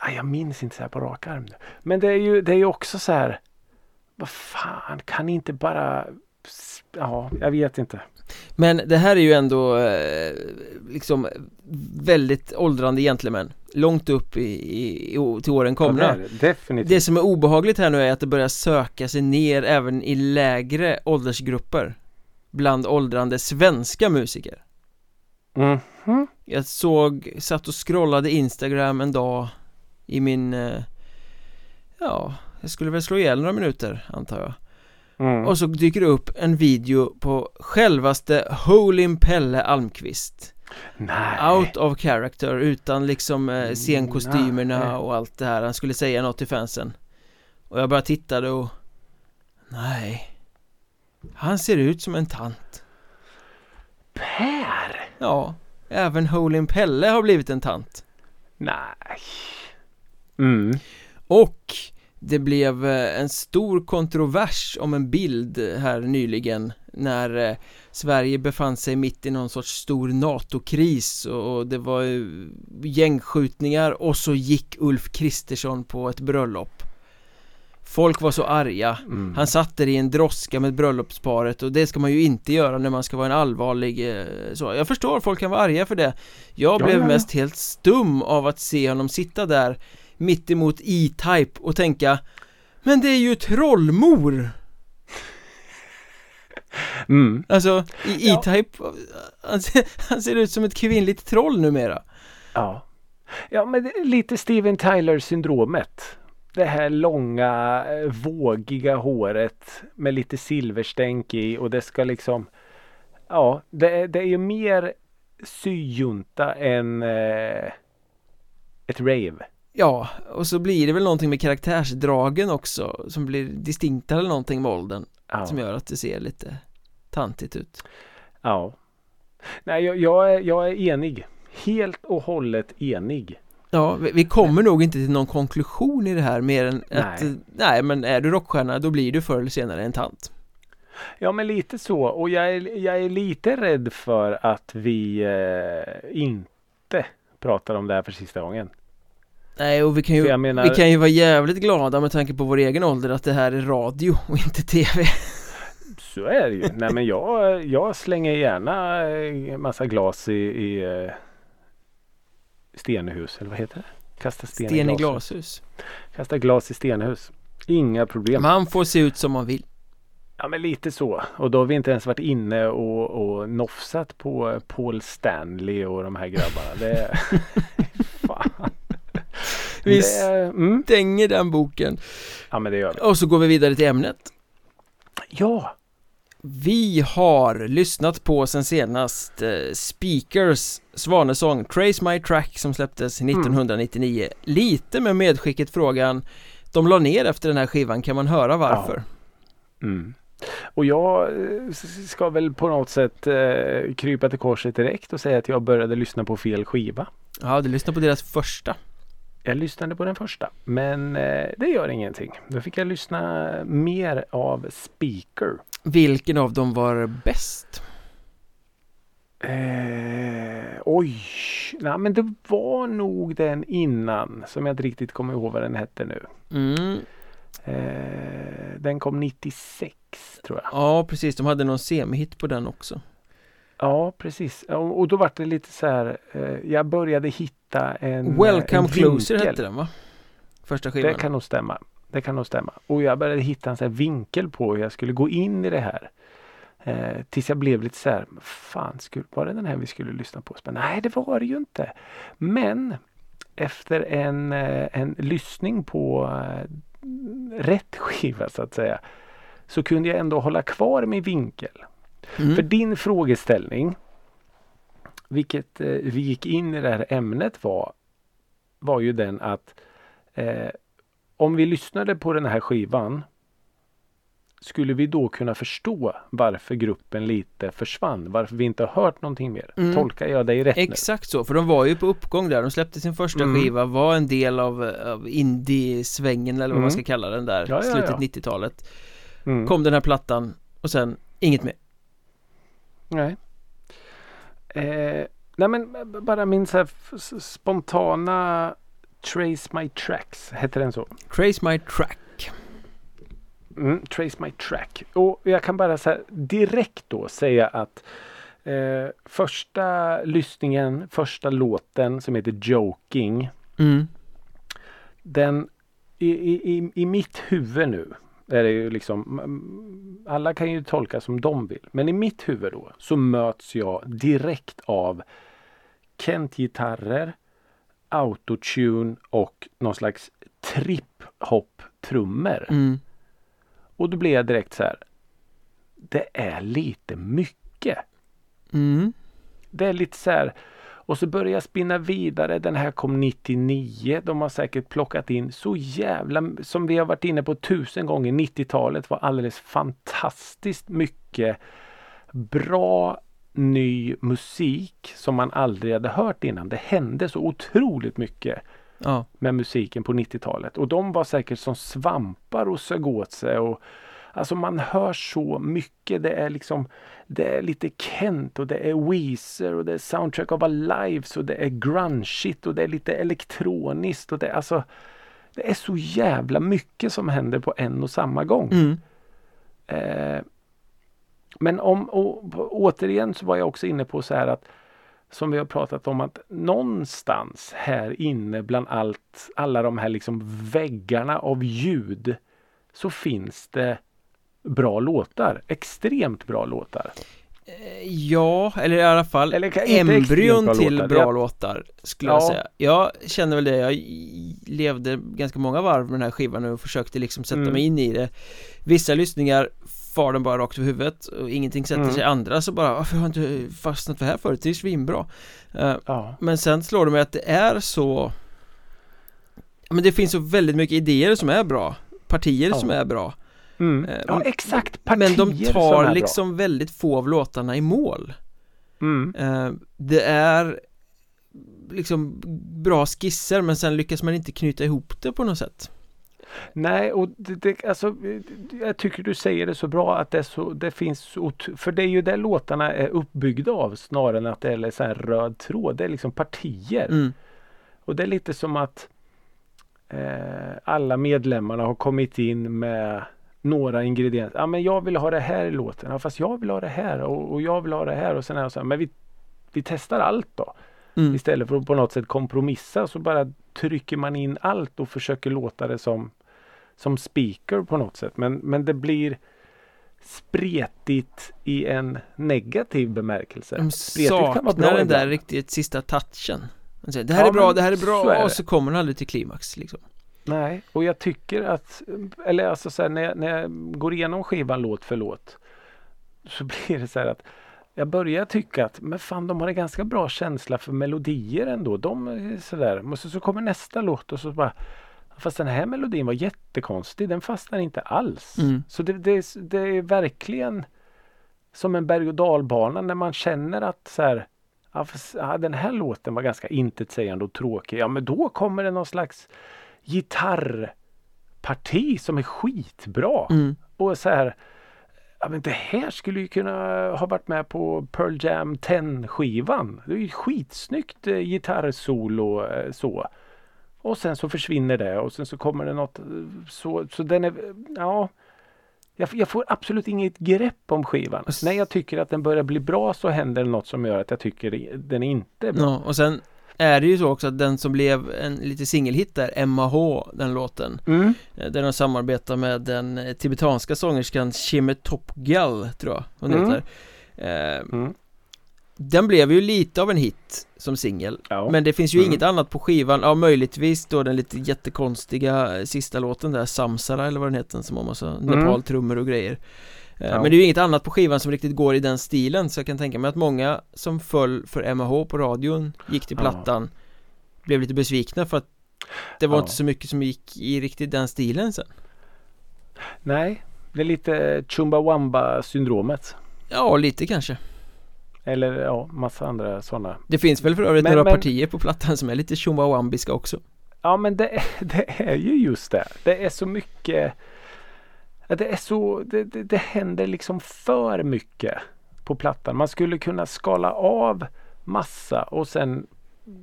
Eh, jag minns inte så här på rak arm. Men det är ju, det är ju också så här, vad fan, kan ni inte bara, ja, jag vet inte. Men det här är ju ändå eh, liksom väldigt åldrande gentlemän Långt upp i, i, i till åren komna ja, det, definitivt. det som är obehagligt här nu är att det börjar söka sig ner även i lägre åldersgrupper Bland åldrande svenska musiker mm -hmm. Jag såg, satt och scrollade Instagram en dag I min eh, Ja, jag skulle väl slå ihjäl några minuter antar jag Mm. Och så dyker det upp en video på självaste Holin Pelle Almqvist Nej. Out of character utan liksom eh, scenkostymerna Nej. och allt det här Han skulle säga något till fansen Och jag bara tittade och Nej Han ser ut som en tant Per? Ja Även Holin Pelle har blivit en tant Nej Mm. Och det blev eh, en stor kontrovers om en bild här nyligen när eh, Sverige befann sig mitt i någon sorts stor NATO-kris och det var gängskjutningar och så gick Ulf Kristersson på ett bröllop. Folk var så arga. Mm. Han satt där i en droska med bröllopsparet och det ska man ju inte göra när man ska vara en allvarlig eh, så. Jag förstår, folk kan vara arga för det. Jag blev ja, mest helt stum av att se honom sitta där mitt emot E-Type och tänka Men det är ju trollmor! Mm. Alltså, i E-Type, ja. han, ser, han ser ut som ett kvinnligt troll numera Ja Ja men lite Steven Tyler syndromet Det här långa eh, vågiga håret med lite silverstänk i och det ska liksom Ja det, det är ju mer syjunta än eh, ett rave Ja, och så blir det väl någonting med karaktärsdragen också som blir distinkta eller någonting med åldern ja. som gör att det ser lite tantigt ut. Ja. Nej, jag, jag, är, jag är enig. Helt och hållet enig. Ja, vi, vi kommer nog inte till någon konklusion i det här mer än nej. att Nej, men är du rockstjärna då blir du förr eller senare en tant. Ja, men lite så. Och jag är, jag är lite rädd för att vi eh, inte pratar om det här för sista gången. Nej och vi kan ju, menar... vi kan ju vara jävligt glada med tanke på vår egen ålder att det här är radio och inte TV Så är det ju. Nej men jag, jag slänger gärna massa glas i, i eh, stenhus eller vad heter det? Kasta sten, sten i, glashus. glashus Kasta glas i stenhus Inga problem Man får se ut som man vill Ja men lite så och då har vi inte ens varit inne och, och nofsat på Paul Stanley och de här grabbarna. Det. Vi mm. stänger den boken Ja men det gör vi Och så går vi vidare till ämnet Ja Vi har lyssnat på sen senast eh, Speakers Svanesång Trace My Track som släpptes 1999 mm. Lite med medskicket frågan De la ner efter den här skivan, kan man höra varför? Ja. Mm. Och jag eh, ska väl på något sätt eh, krypa till korset direkt och säga att jag började lyssna på fel skiva. Ja, du lyssnade på deras första. Jag lyssnade på den första men eh, det gör ingenting. Då fick jag lyssna mer av Speaker. Vilken av dem var bäst? Eh, oj, nej men det var nog den innan som jag inte riktigt kommer ihåg vad den hette nu. Mm. Eh, den kom 96 tror jag. Ja precis, de hade någon semihit på den också. Ja precis och då var det lite så här eh, Jag började hitta en Welcome en Closer hette den va? Första skivan Det kan nog stämma Det kan nog stämma och jag började hitta en så vinkel på hur jag skulle gå in i det här eh, Tills jag blev lite så här Fan, skulle, var det den här vi skulle lyssna på? Men, nej det var det ju inte Men Efter en, eh, en lyssning på eh, rätt skiva så att säga så kunde jag ändå hålla kvar min vinkel. Mm. För din frågeställning, vilket eh, vi gick in i det här ämnet var, var ju den att eh, om vi lyssnade på den här skivan skulle vi då kunna förstå varför gruppen lite försvann? Varför vi inte har hört någonting mer? Mm. Tolkar jag dig rätt Exakt så, för de var ju på uppgång där, de släppte sin första Mm. skiva, var en del av, av indie-svängen eller vad man Mm. ska kalla den där, Ja, ja, slutet ja. 90-talet nu? Mm. Kom den här plattan och sen inget mer Nej. Eh, nej men bara min så spontana Trace My Tracks, heter den så? Trace My Track Mm, Trace My Track. Och jag kan bara så direkt då säga att eh, första lyssningen, första låten som heter Joking. mm. Den i, i, i mitt huvud nu är det ju liksom alla kan ju tolka som de vill. Men i mitt huvud då så möts jag direkt av Kent-gitarrer, autotune och någon slags trip-hop-trummor. Mm. Och då blir jag direkt så här. Det är lite mycket. Mm. Det är lite så här. Och så börjar jag spinna vidare. Den här kom 99. De har säkert plockat in så jävla, som vi har varit inne på tusen gånger. 90-talet var alldeles fantastiskt mycket bra ny musik som man aldrig hade hört innan. Det hände så otroligt mycket Ja, med musiken på 90-talet. Och de var säkert som svampar och sög åt sig. Och, alltså man hör så mycket. Det är liksom Det är lite Kent och det är Weezer och det är Soundtrack of our lives och det är grungeigt och det är lite elektroniskt. Och det, är alltså, det är så jävla mycket som händer på en och samma gång. mm. Eh, men om, och, återigen så var jag också inne på så här att som vi har pratat om att någonstans här inne bland allt, alla de här liksom väggarna av ljud så finns det bra låtar. Extremt bra låtar. Eh, Ja, eller i alla fall Eller embryon bra till låtar. bra låtar skulle Ja. jag säga Jag känner väl det, jag levde ganska många varv med den här skivan nu och försökte liksom sätta Mm. mig in i det Vissa lyssningar far den bara rakt över huvudet och ingenting sätter Mm. sig andra så bara varför har jag inte fastnat för det här förut? Det är svinbra Eh, Ja. Men sen slår det mig att det är så Men det finns så väldigt mycket idéer som är bra Partier Ja. som är bra Mm. Eh, ja exakt. Partier Men de tar bra. liksom väldigt få av låtarna i mål Mm. Eh, Det är liksom bra skisser men sen lyckas man inte knyta ihop det på något sätt Nej, och det, det, alltså, jag tycker du säger det så bra att det, så, det finns för det är ju det låtarna är uppbyggda av snarare än att det är så här röd tråd. Det är liksom partier. mm. Och det är lite som att eh, alla medlemmarna har kommit in med några ingredienser. Ja men jag vill ha det här i låten. Ja, fast jag vill ha det här och, och jag vill ha det här. Och sen är så här, men vi, vi testar allt då. Mm. Istället för att på något sätt kompromissa så bara trycker man in allt och försöker låta det som, som speaker på något sätt. Men, men det blir spretigt i en negativ bemärkelse. De saknar den där riktigt sista touchen Det här Ja, är bra, det här är så bra är och så kommer den aldrig till klimax liksom Nej, och jag tycker att, eller alltså så här, när, jag, när jag går igenom skivan låt för låt så blir det så här att jag börjar tycka att men fan de har en ganska bra känsla för melodier ändå. De är sådär. Och så, så kommer nästa låt och så bara Fast den här melodin var jättekonstig. Den fastnar inte alls. Mm. Så det, det, är- det är verkligen som en berg och dalbana när man känner att så här, ja, fast, ja, den här låten var ganska intetsägande och tråkig. Ja men då kommer det någon slags gitarrparti som är skitbra. mm. Och så här, ja men det här skulle ju kunna ha varit med på Pearl Jam 10 skivan. Det är ju skitsnyggt eh, gitarrsolo eh, så. Och sen så försvinner det och sen så kommer det något eh, så, så den är, ja. Jag, jag får absolut inget grepp om skivan. Ass- När jag tycker att den börjar bli bra så händer något som gör att jag tycker den inte är bra. Ja, och sen är det ju så också att den som blev en lite singelhit där, Emma H, den låten Mm. eh, Där de samarbetar med den eh, tibetanska sångerskan Shime Topgal, tror jag hon Mm. heter eh, Mm. Den blev ju lite av en hit som singel Ja. Men det finns ju Mm. inget annat på skivan, ja möjligtvis då den lite jättekonstiga eh, sista låten där, Samsara eller vad den heter som har massa Nepal-trummor och grejer Ja. Men det är ju inget annat på skivan som riktigt går i den stilen så jag kan tänka mig att många som föll för MH på radion gick till Ja. plattan Blev lite besvikna för att det var Ja. inte så mycket som gick i riktigt den stilen sen Nej, Det är lite Chumbawamba syndromet. Ja, lite kanske Eller ja, massa andra sådana. Det finns väl för övrigt Men- några men- partier på plattan som är lite chumbawambiska också Ja men det, det är ju just det. Det är så mycket. Det är så. Det, det, det händer liksom för mycket på plattan. Man skulle kunna skala av massa och sen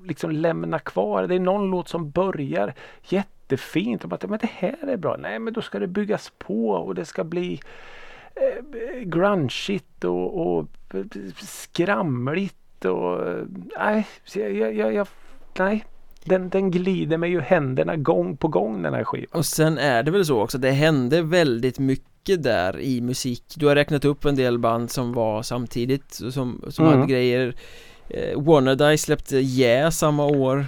liksom lämna kvar. Det är någon låt som börjar jättefint. Och bara, men det här är bra. Nej men då ska det byggas på och det ska bli eh, grungeigt och, och skramligt och eh, nej, jag, jag, jag nej. Den, den glider mig ju händerna gång på gång den här skivan. Och sen är det väl så också, det hände väldigt mycket där i musik Du har räknat upp en del band som var samtidigt som, som Mm. hade grejer eh, Warner släppte Yeah samma år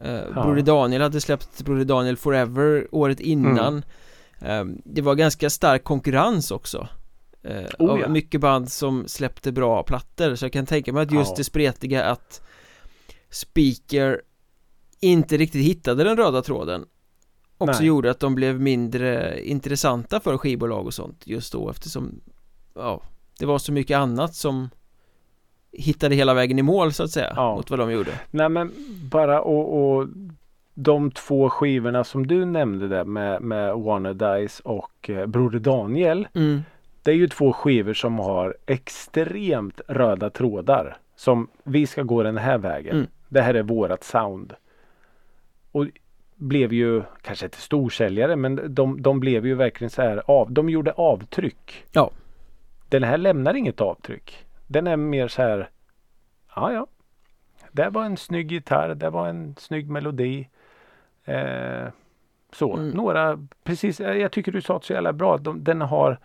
eh, Ja. Broder Daniel hade släppt Broder Daniel Forever året innan eh, Det var ganska stark konkurrens också eh, Oh, av ja. mycket band som släppte bra plattor så jag kan tänka mig att just Ja. det spretiga att Speaker inte riktigt hittade den röda tråden också Nej. gjorde att de blev mindre intressanta för skivbolag och sånt just då eftersom ja, det var så mycket annat som hittade hela vägen i mål så att säga Ja. mot vad de gjorde. Nej men bara och, och de två skivorna som du nämnde där med, med Warner Dice och eh, Broder Daniel. Mm. Det är ju två skivor som har extremt röda trådar. Som vi ska gå den här vägen. Mm. Det här är vårat sound. Och blev ju kanske inte storsäljare men de, de blev ju verkligen så här av. De gjorde avtryck. Ja. Den här lämnar inget avtryck. Den är mer så här. Ja ja. Det var en snygg gitarr. Det var en snygg melodi. Eh, så Mm. några precis. Jag jag tycker du sa det så jävla bra. De, den har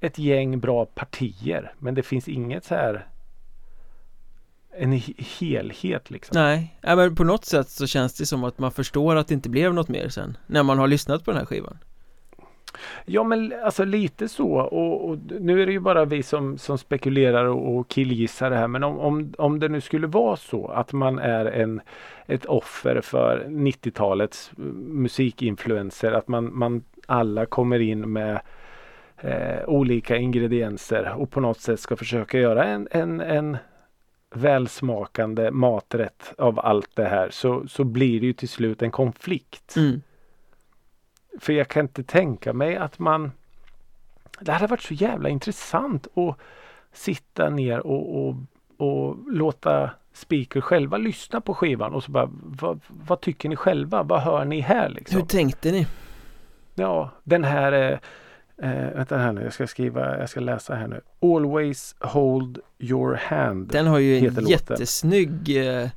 ett gäng bra partier. Men det finns inget så här en he- helhet liksom. Nej, ja, men på något sätt så känns det som att man förstår att det inte blev något mer sen när man har lyssnat på den här skivan. Ja men alltså lite så och, och nu är det ju bara vi som, som spekulerar och, och killgissar det här men om, om, om det nu skulle vara så att man är en, ett offer för 90-talets musikinfluenser att man, man alla kommer in med eh, olika ingredienser och på något sätt ska försöka göra en, en, en välsmakande maträtt av allt det här så, så blir det ju till slut en konflikt. Mm. För jag kan inte tänka mig att man Det hade varit så jävla intressant att sitta ner och, och, och låta Speaker själva lyssna på skivan och så bara vad, vad tycker ni själva? Vad hör ni här liksom? Hur tänkte ni? Ja, den här eh, eh, Vänta här nu, jag ska skriva, jag ska läsa här nu. Always hold your hand. Den har ju en jättesnygg eh,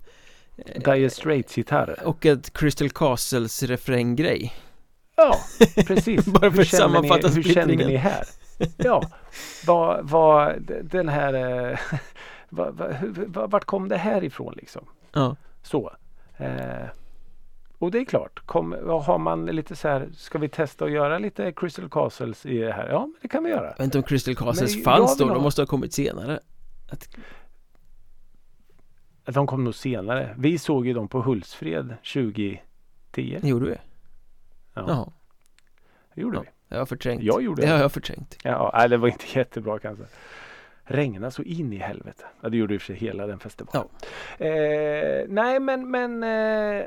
Dire Straits gitarr. och ett Crystal Castles refränggrej. Ja, precis. Bara för att sammanfatta hur känner ni här? Ja, vad, vad den här eh, vad, vad, vart kom det här ifrån liksom? Ja. Så. Eh, och det är klart, kom, har man lite så här, ska vi testa att göra lite Crystal Castles i det här? Ja, men det kan vi göra. Jag vet inte om Crystal Castles Men fanns då, de måste ha kommit senare. Att, De kom nog senare. Vi såg ju dem på Hultsfred 2010. gjorde vi? Ja, Jaha, det gjorde Ja. vi. jag har förträngt. Jag gjorde det. har jag förträngt. Ja, nej, det var inte jättebra kanske. Regna så in i helvete. Ja, det gjorde i och för sig hela den festivalen. Eh, nej, men, men eh,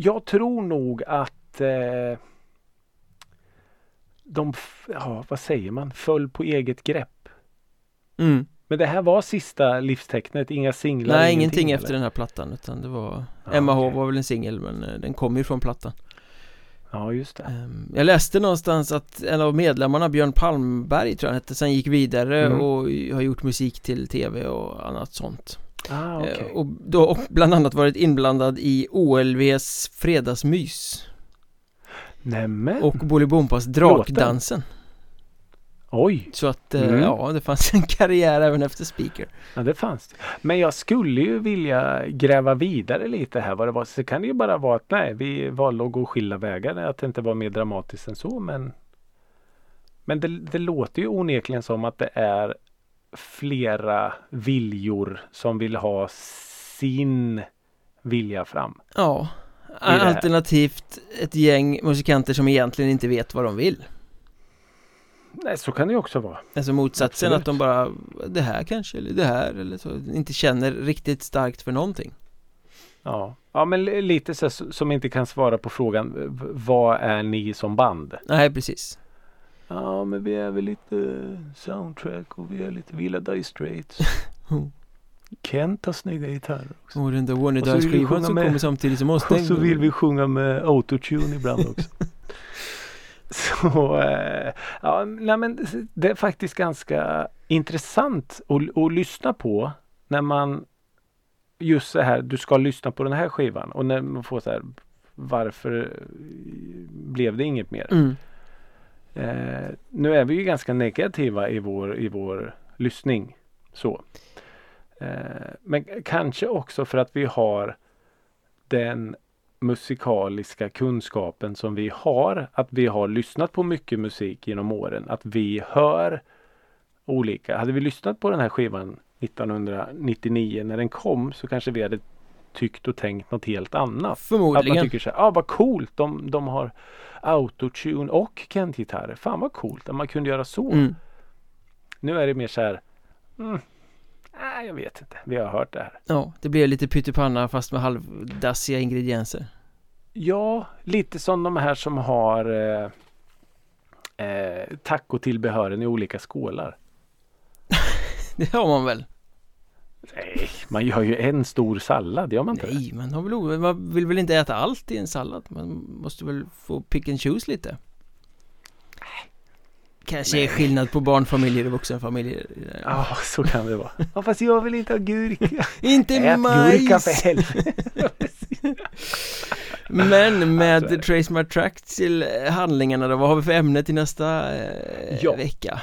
jag tror nog att eh, de, ja, vad säger man, föll på eget grepp. Mm. Men det här var sista livstecknet, inga singlar? Nej, ingenting eller? efter den här plattan utan det var Ja, MH okej. var väl en singel men eh, den kom ju från plattan. Ja, just det. Ehm, Jag läste någonstans att en av medlemmarna, Björn Palmberg tror jag han hette, sen gick vidare Mm. och har gjort musik till tv och annat sånt. Ah, Eh, okej. Och då och bland annat varit inblandad i OLVs fredagsmys Nämen, och Bolibompas Drakdansen. oj, Så att eh, Mm. ja, det fanns en karriär även efter Speaker. ja, det fanns det. Men jag skulle ju vilja gräva vidare lite här vad det var. Så kan det ju bara vara att nej, vi valde att gå skilda vägar. Att det inte var mer dramatiskt än så. Men, men det, det låter ju onekligen som att det är flera viljor som vill ha sin vilja fram. Ja, alternativt ett gäng musikanter som egentligen inte vet vad de vill. nej så kan det ju också vara. Alltså motsatsen Absolut. att de bara Det här kanske, eller det här eller så Inte känner riktigt starkt för någonting Ja, ja men li- lite så som inte kan svara på frågan vad är ni som band? Nej precis Ja men vi är väl lite soundtrack och vi är lite vi gillar Dire Straits. Mm. Kent har snygga gitarrer också. Och den där Warner Dice-skivan som med- kommer samtidigt som oss Och så vill vi sjunga med autotune ibland också. så eh, ja, nej, men det är faktiskt ganska intressant att, att lyssna på när man just så här, du ska lyssna på den här skivan och när man får så här varför blev det inget mer? mm. Eh, nu är vi ju ganska negativa i vår, i vår lyssning. Så. Eh, men kanske också för att vi har den musikaliska kunskapen som vi har. Att vi har lyssnat på mycket musik genom åren. Att vi hör olika. Hade vi lyssnat på den här skivan 1999 när den kom så kanske vi hade tyckt och tänkt något helt annat. Att man Förmodligen tycker så här, ah, vad coolt de, de har autotune och Kent-gitarrer. Fan vad coolt att man kunde göra så. mm. Nu är det mer så här, mm, nej jag vet inte, vi har hört det här. Ja, det blev lite pyttipanna fast med halvdassiga ingredienser Ja, lite som de här som har eh, eh, tacotillbehören i olika skålar. Det har man väl? Nej, man gör ju en stor sallad, gör man inte? Nej, man, har väl, o- man vill väl inte äta allt i en sallad? Man måste väl få pick and choose lite? Kanske är skillnad på barnfamiljer och vuxenfamiljer Ja, så kan det vara. Ja, fast jag vill inte ha gurka. Inte Ät gurka majs! för helvete. Men med Alltså. Trace My Track till handlingarna då, vad har vi för ämne till nästa eh, Ja. vecka?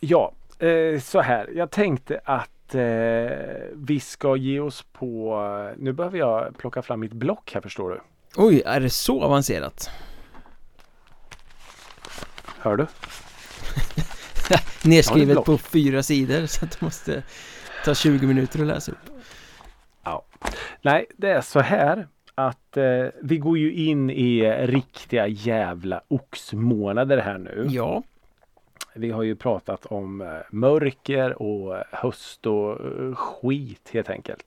Ja, eh, så här. Jag tänkte att eh, vi ska ge oss på... Nu behöver jag plocka fram mitt block här förstår du. Oj, är det så avancerat? Hör du? Nedskrivet block. på fyra sidor så att det måste ta 20 minuter att läsa upp Nej, det är så här att eh, vi går ju in i riktiga jävla oxmånader här nu. Ja, Vi har ju pratat om eh, mörker och eh, höst och eh, skit helt enkelt.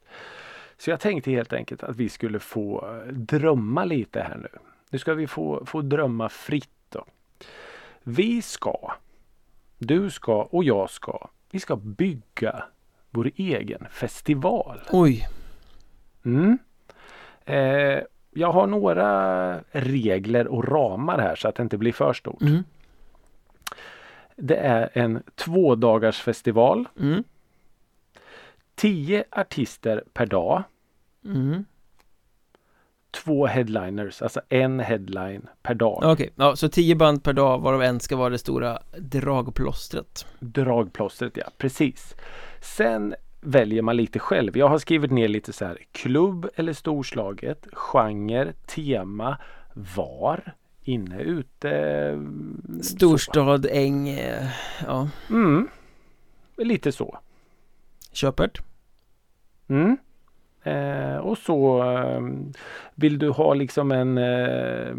Så jag tänkte helt enkelt att vi skulle få drömma lite här nu. Nu ska vi få, få drömma fritt då. Vi ska, du ska och jag ska, vi ska bygga vår egen festival. oj, Mm. Eh, jag har några regler och ramar här så att det inte blir för stort. mm. Det är en två dagars festival. Mm. 10 artister per dag. Mm. Två headliners, alltså en headline per dag. Okej, ja, så 10 band per dag varav en ska vara det stora dragplåstret Dragplåstret, ja precis. Sen väljer man lite själv. Jag har skrivit ner lite så här klubb eller storslaget, genre, tema, var, inne, ute. mm. Storstad, äng, eh, ja, Mm. Lite så. köpert Mm. Eh, och så eh, vill du ha liksom en eh,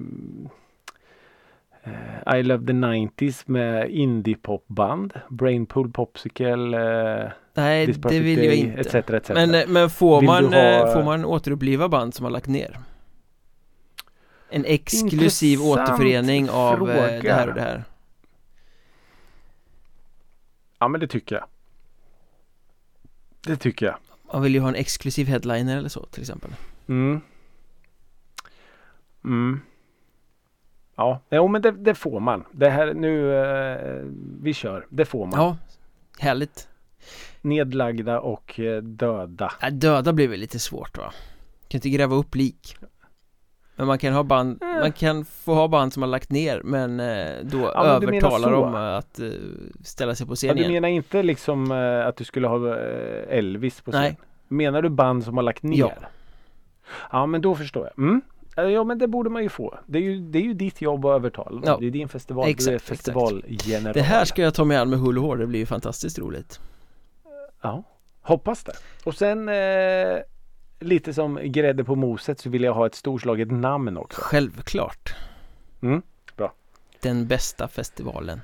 eh, I Love the 90s med indie-popband. Brainpool Popsicle, eh, Nej, det vill jag inte etc, etc. Men, men får, Vill man, ha- får man återuppliva band som har lagt ner? En exklusiv Intressant återförening av eh, fråga. det här och det här Ja men det tycker jag. Det tycker jag. Man vill ju ha en exklusiv headliner eller så till exempel Mm. Mm. Ja, jo men det, det får man. Det här nu, eh, vi kör. Det får man. Ja, härligt Nedlagda och eh, döda. ja, Döda blir väl lite svårt va? Kan inte gräva upp lik Men man kan ha band, Eh. man kan få ha band som har lagt ner men eh, då Ja, men du övertalar dem eh, att ställa sig på Ja, scen du igen menar inte liksom att du skulle ha Elvis på scen? Nej. Menar du band som har lagt ner? Ja. Ja men då förstår jag. Mm. Ja men det borde man ju få. Det är ju, det är ju ditt jobb att övertala. Ja. Det är din festival. Exakt, du är festivalgeneral. Det här ska jag ta mig an med hull och hår, det blir ju fantastiskt roligt Ja, hoppas det. Och sen eh, lite som grädde på moset så vill jag ha ett storslaget namn också. Självklart Mm, bra. Den bästa festivalen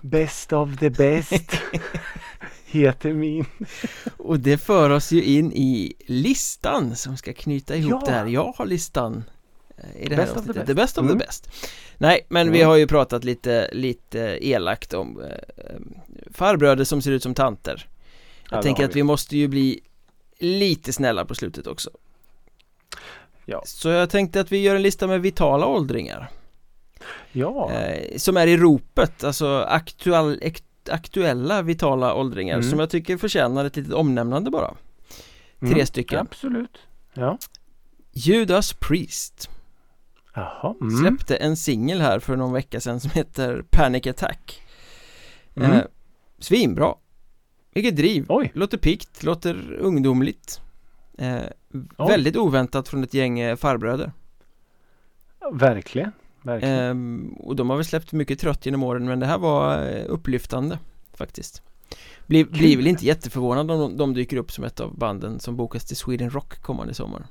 Best of the best heter min. Och det för oss ju in i listan som ska knyta ihop Ja. det här Jag har listan eh, i det här Best the avsnittet. The best of Mm. the best Nej, men vi Mm. har ju pratat lite, lite elakt om eh, farbröder som ser ut som tanter Jag Ja, tänker har att vi måste ju bli lite snälla på slutet också Ja. Så jag tänkte att vi gör en lista med vitala åldringar Ja, eh, Som är i ropet, alltså aktuell, ek, aktuella vitala åldringar Mm. som jag tycker förtjänar ett litet omnämnande bara Mm, tre stycken. Absolut. Ja. Judas Priest Jaha. Mm. släppte en singel här för någon vecka sedan som heter Panic Attack Mm. eh, Svinbra Vilket driv, Oj. låter pikt, låter ungdomligt eh. Väldigt oväntat från ett gäng eh, farbröder Verkligen. Verkligen. Ehm, och de har väl släppt mycket trött genom åren men det här var eh, upplyftande faktiskt Blir, blir väl inte jätteförvånad om de, de dyker upp som ett av banden som bokas till Sweden Rock kommande sommar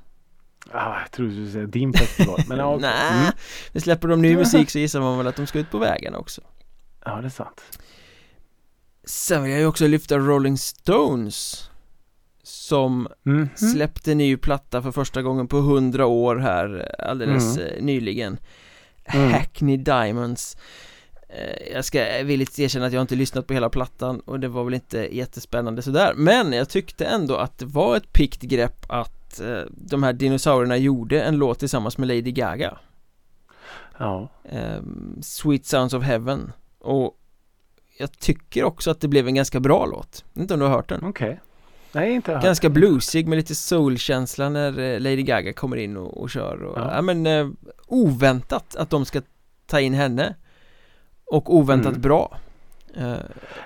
ah, jag trodde du skulle säga din festival. Men ja. Nej, Mm. släpper de ny musik så gissar man väl att de ska ut på vägarna också ja, det är sant. Sen vill jag ju också lyfta Rolling Stones Som Mhm. släppte ny platta för första gången på 100 år här alldeles Mm. eh, nyligen Mm. Hackney Diamonds Eh, Jag ska villigt erkänna att jag inte lyssnat på hela plattan och det var väl inte jättespännande sådär Men jag tyckte ändå att det var ett pikt grepp att eh, de här dinosaurierna gjorde en låt tillsammans med Lady Gaga Ja. Ehm, Sweet Sounds of Heaven och jag tycker också att det blev en ganska bra låt inte om du har hört den? Okej. Nej, inte hört. Ganska bluesig med lite soulkänsla när eh, Lady Gaga kommer in och, och kör och, ja. Ja. men eh, oväntat att de ska ta in henne och oväntat Mm. bra Eh,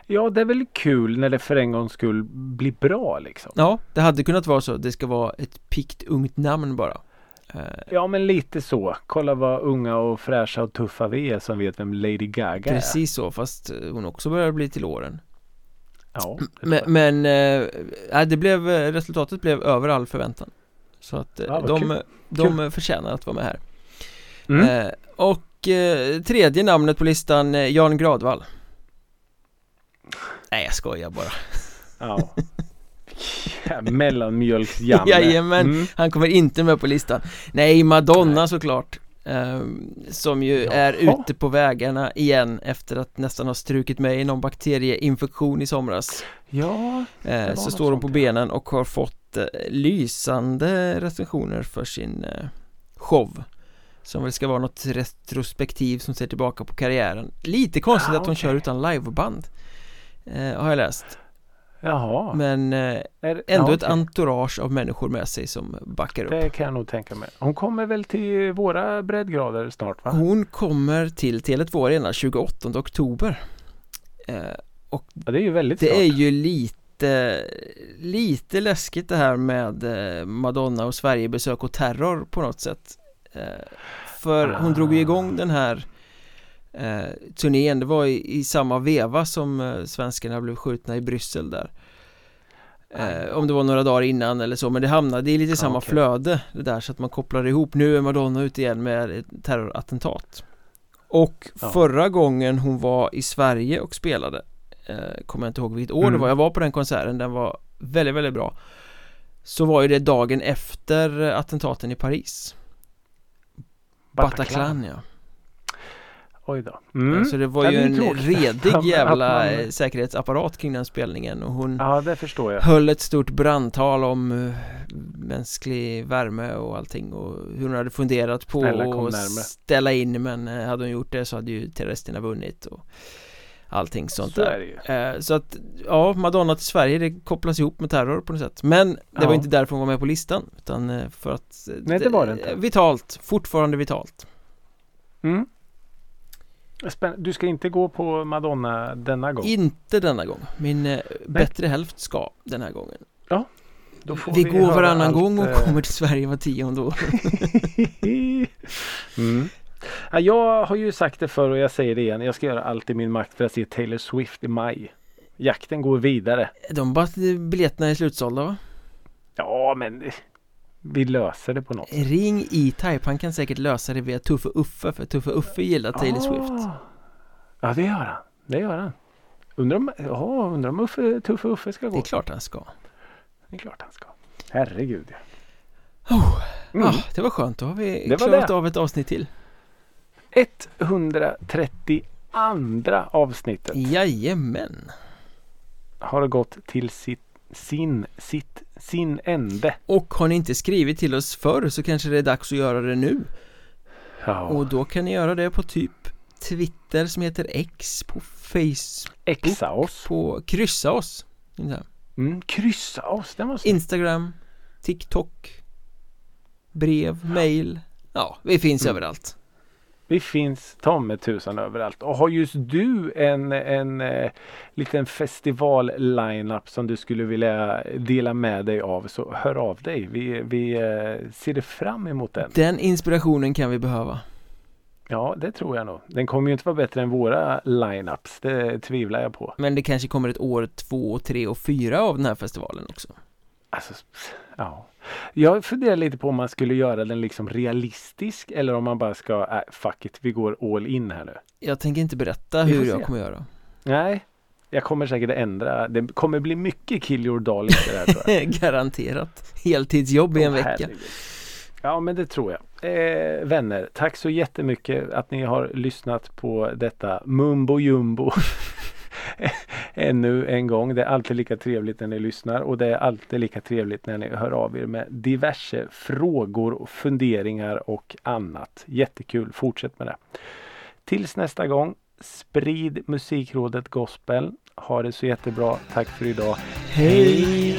Ja, det är väl kul när det för en gångs skull blir bra liksom. Ja, det hade kunnat vara så, det ska vara ett pikt ungt namn bara Ja, men lite så. Kolla vad unga och fräscha och tuffa vi är som vet vem Lady Gaga är. Precis så, fast eh, hon också börjar bli till åren Ja, Men, men eh, nej, det blev, eh, resultatet blev över all förväntan Så att eh, Ja, de, kul. de eh, förtjänar att vara med här Mm. eh, Och eh, tredje namnet på listan, eh, Jan Gradvall Nej jag skojar bara Ja. ja Mellanmjölks-Janne. Jajamän. Mm. Han kommer inte med på listan Nej, Madonna såklart ehm, Som ju Jaha. är ute på vägarna igen efter att nästan ha strukit med i någon bakterieinfektion i somras Ja, var Så står hon på benen och har fått eh, lysande recensioner för sin eh, show Som väl ska vara något retrospektiv som ser tillbaka på karriären Lite konstigt Ah, att hon kör utan liveband Har jag läst jaha. Men eh, Är- ändå ja, ett okej. entourage av människor med sig som backar upp Det kan jag nog tänka mig. Hon kommer väl till våra breddgrader snart va? Hon kommer till Tele2 Arena 28 oktober eh, Och Ja, det är ju väldigt det snart. är ju lite Lite läskigt det här med eh, Madonna och Sverigebesök och terror på något sätt eh, För hon drog ju igång den här eh, turnén Det var i, i samma veva som eh, svenskarna blev skjutna i Bryssel där. Eh, Om det var några dagar innan eller så Men det hamnade i lite samma okej. flöde det där så att man kopplar ihop. Nu är Madonna ute igen med ett terrorattentat. Och Ja. förra gången hon var i Sverige och spelade eh, Kommer jag inte ihåg vilket år det Mm. var. Jag var på den konserten, den var väldigt, väldigt bra. Så var ju det dagen efter eh, attentaten i Paris. Bataclan ja Oj då. Mm. Så det var Ja, ju det en tråkigt. redig jävla man- säkerhetsapparat kring den spelningen och hon Ja, det förstår jag. höll ett stort brandtal om eh, mänsklig värme och allting och hur hon hade funderat på att ställa in men eh, hade hon gjort det så hade ju terroristerna vunnit och allting sånt Så där. Eh, Så att, ja, Madonna till Sverige det kopplas ihop med terror på något sätt Men det var Ja. inte därför hon var med på listan Utan för att Nej, det var det inte. Vitalt, fortfarande vitalt Mm. Du ska inte gå på Madonna denna gång? Inte denna gång Min eh, bättre hälft ska den här gången Då får Vi, går höra varannan allt, gång och eh, kommer till Sverige var tionde år mm. ja, jag har ju sagt det förr och jag säger det igen. Jag ska göra allt i min makt för att se Taylor Swift i maj. Jakten går vidare. De bara biljetterna är slutsålda va? Ja, men vi löser det på något sätt. Ring E-Type, han kan säkert lösa det via Tuffe Uffe för Tuffe Uffe gillar Taylor Swift Ah. Ja, det gör han. det gör han. Undrar om, ja, undrar om Uffe, Tuffe Uffe ska gå. Det är klart han ska. Det är klart han ska. Herregud ja. Oh, Mm. ah, det var skönt, då har vi Det var klarat det. av ett avsnitt till. 132 avsnittet Jajamän. har gått till sitt, sin, sitt, sin ände. Och har ni inte skrivit till oss förr så kanske det är dags att göra det nu. Ja. Och då kan ni göra det på typ Twitter som heter X, på Facebook, Exa oss. på kryssa oss. Mm, kryssa oss, den var. Instagram, TikTok, brev, mail. Ja, vi finns Mm. överallt. Vi finns ta med tusan överallt. Och har just du en, en eh, liten festival-lineup som du skulle vilja dela med dig av så hör av dig. Vi, vi eh, ser fram emot den. Den inspirationen kan vi behöva. Ja, det tror jag nog. Den kommer ju inte vara bättre än våra lineups. Det tvivlar jag på. Men det kanske kommer ett år två, tre och fyra av den här festivalen också. Alltså, ja. Jag funderar lite på om man skulle göra den liksom realistisk eller om man bara ska, äh, fuck it, vi går all in här nu. Jag tänker inte berätta hur jag kommer göra. Nej, jag kommer säkert ändra. Det kommer bli mycket kill your darlings det här tror jag. Garanterat. Heltidsjobb i en vecka. herregud. Ja men det tror jag. Eh, vänner, tack så jättemycket att ni har lyssnat på detta mumbo jumbo. Ännu en gång. Det är alltid lika trevligt när ni lyssnar och det är alltid lika trevligt när ni hör av er med diverse frågor och funderingar och annat. Jättekul. Fortsätt med det. Tills nästa gång. Sprid Musikrådet Gospel. Ha det så jättebra. Tack för idag. Hej!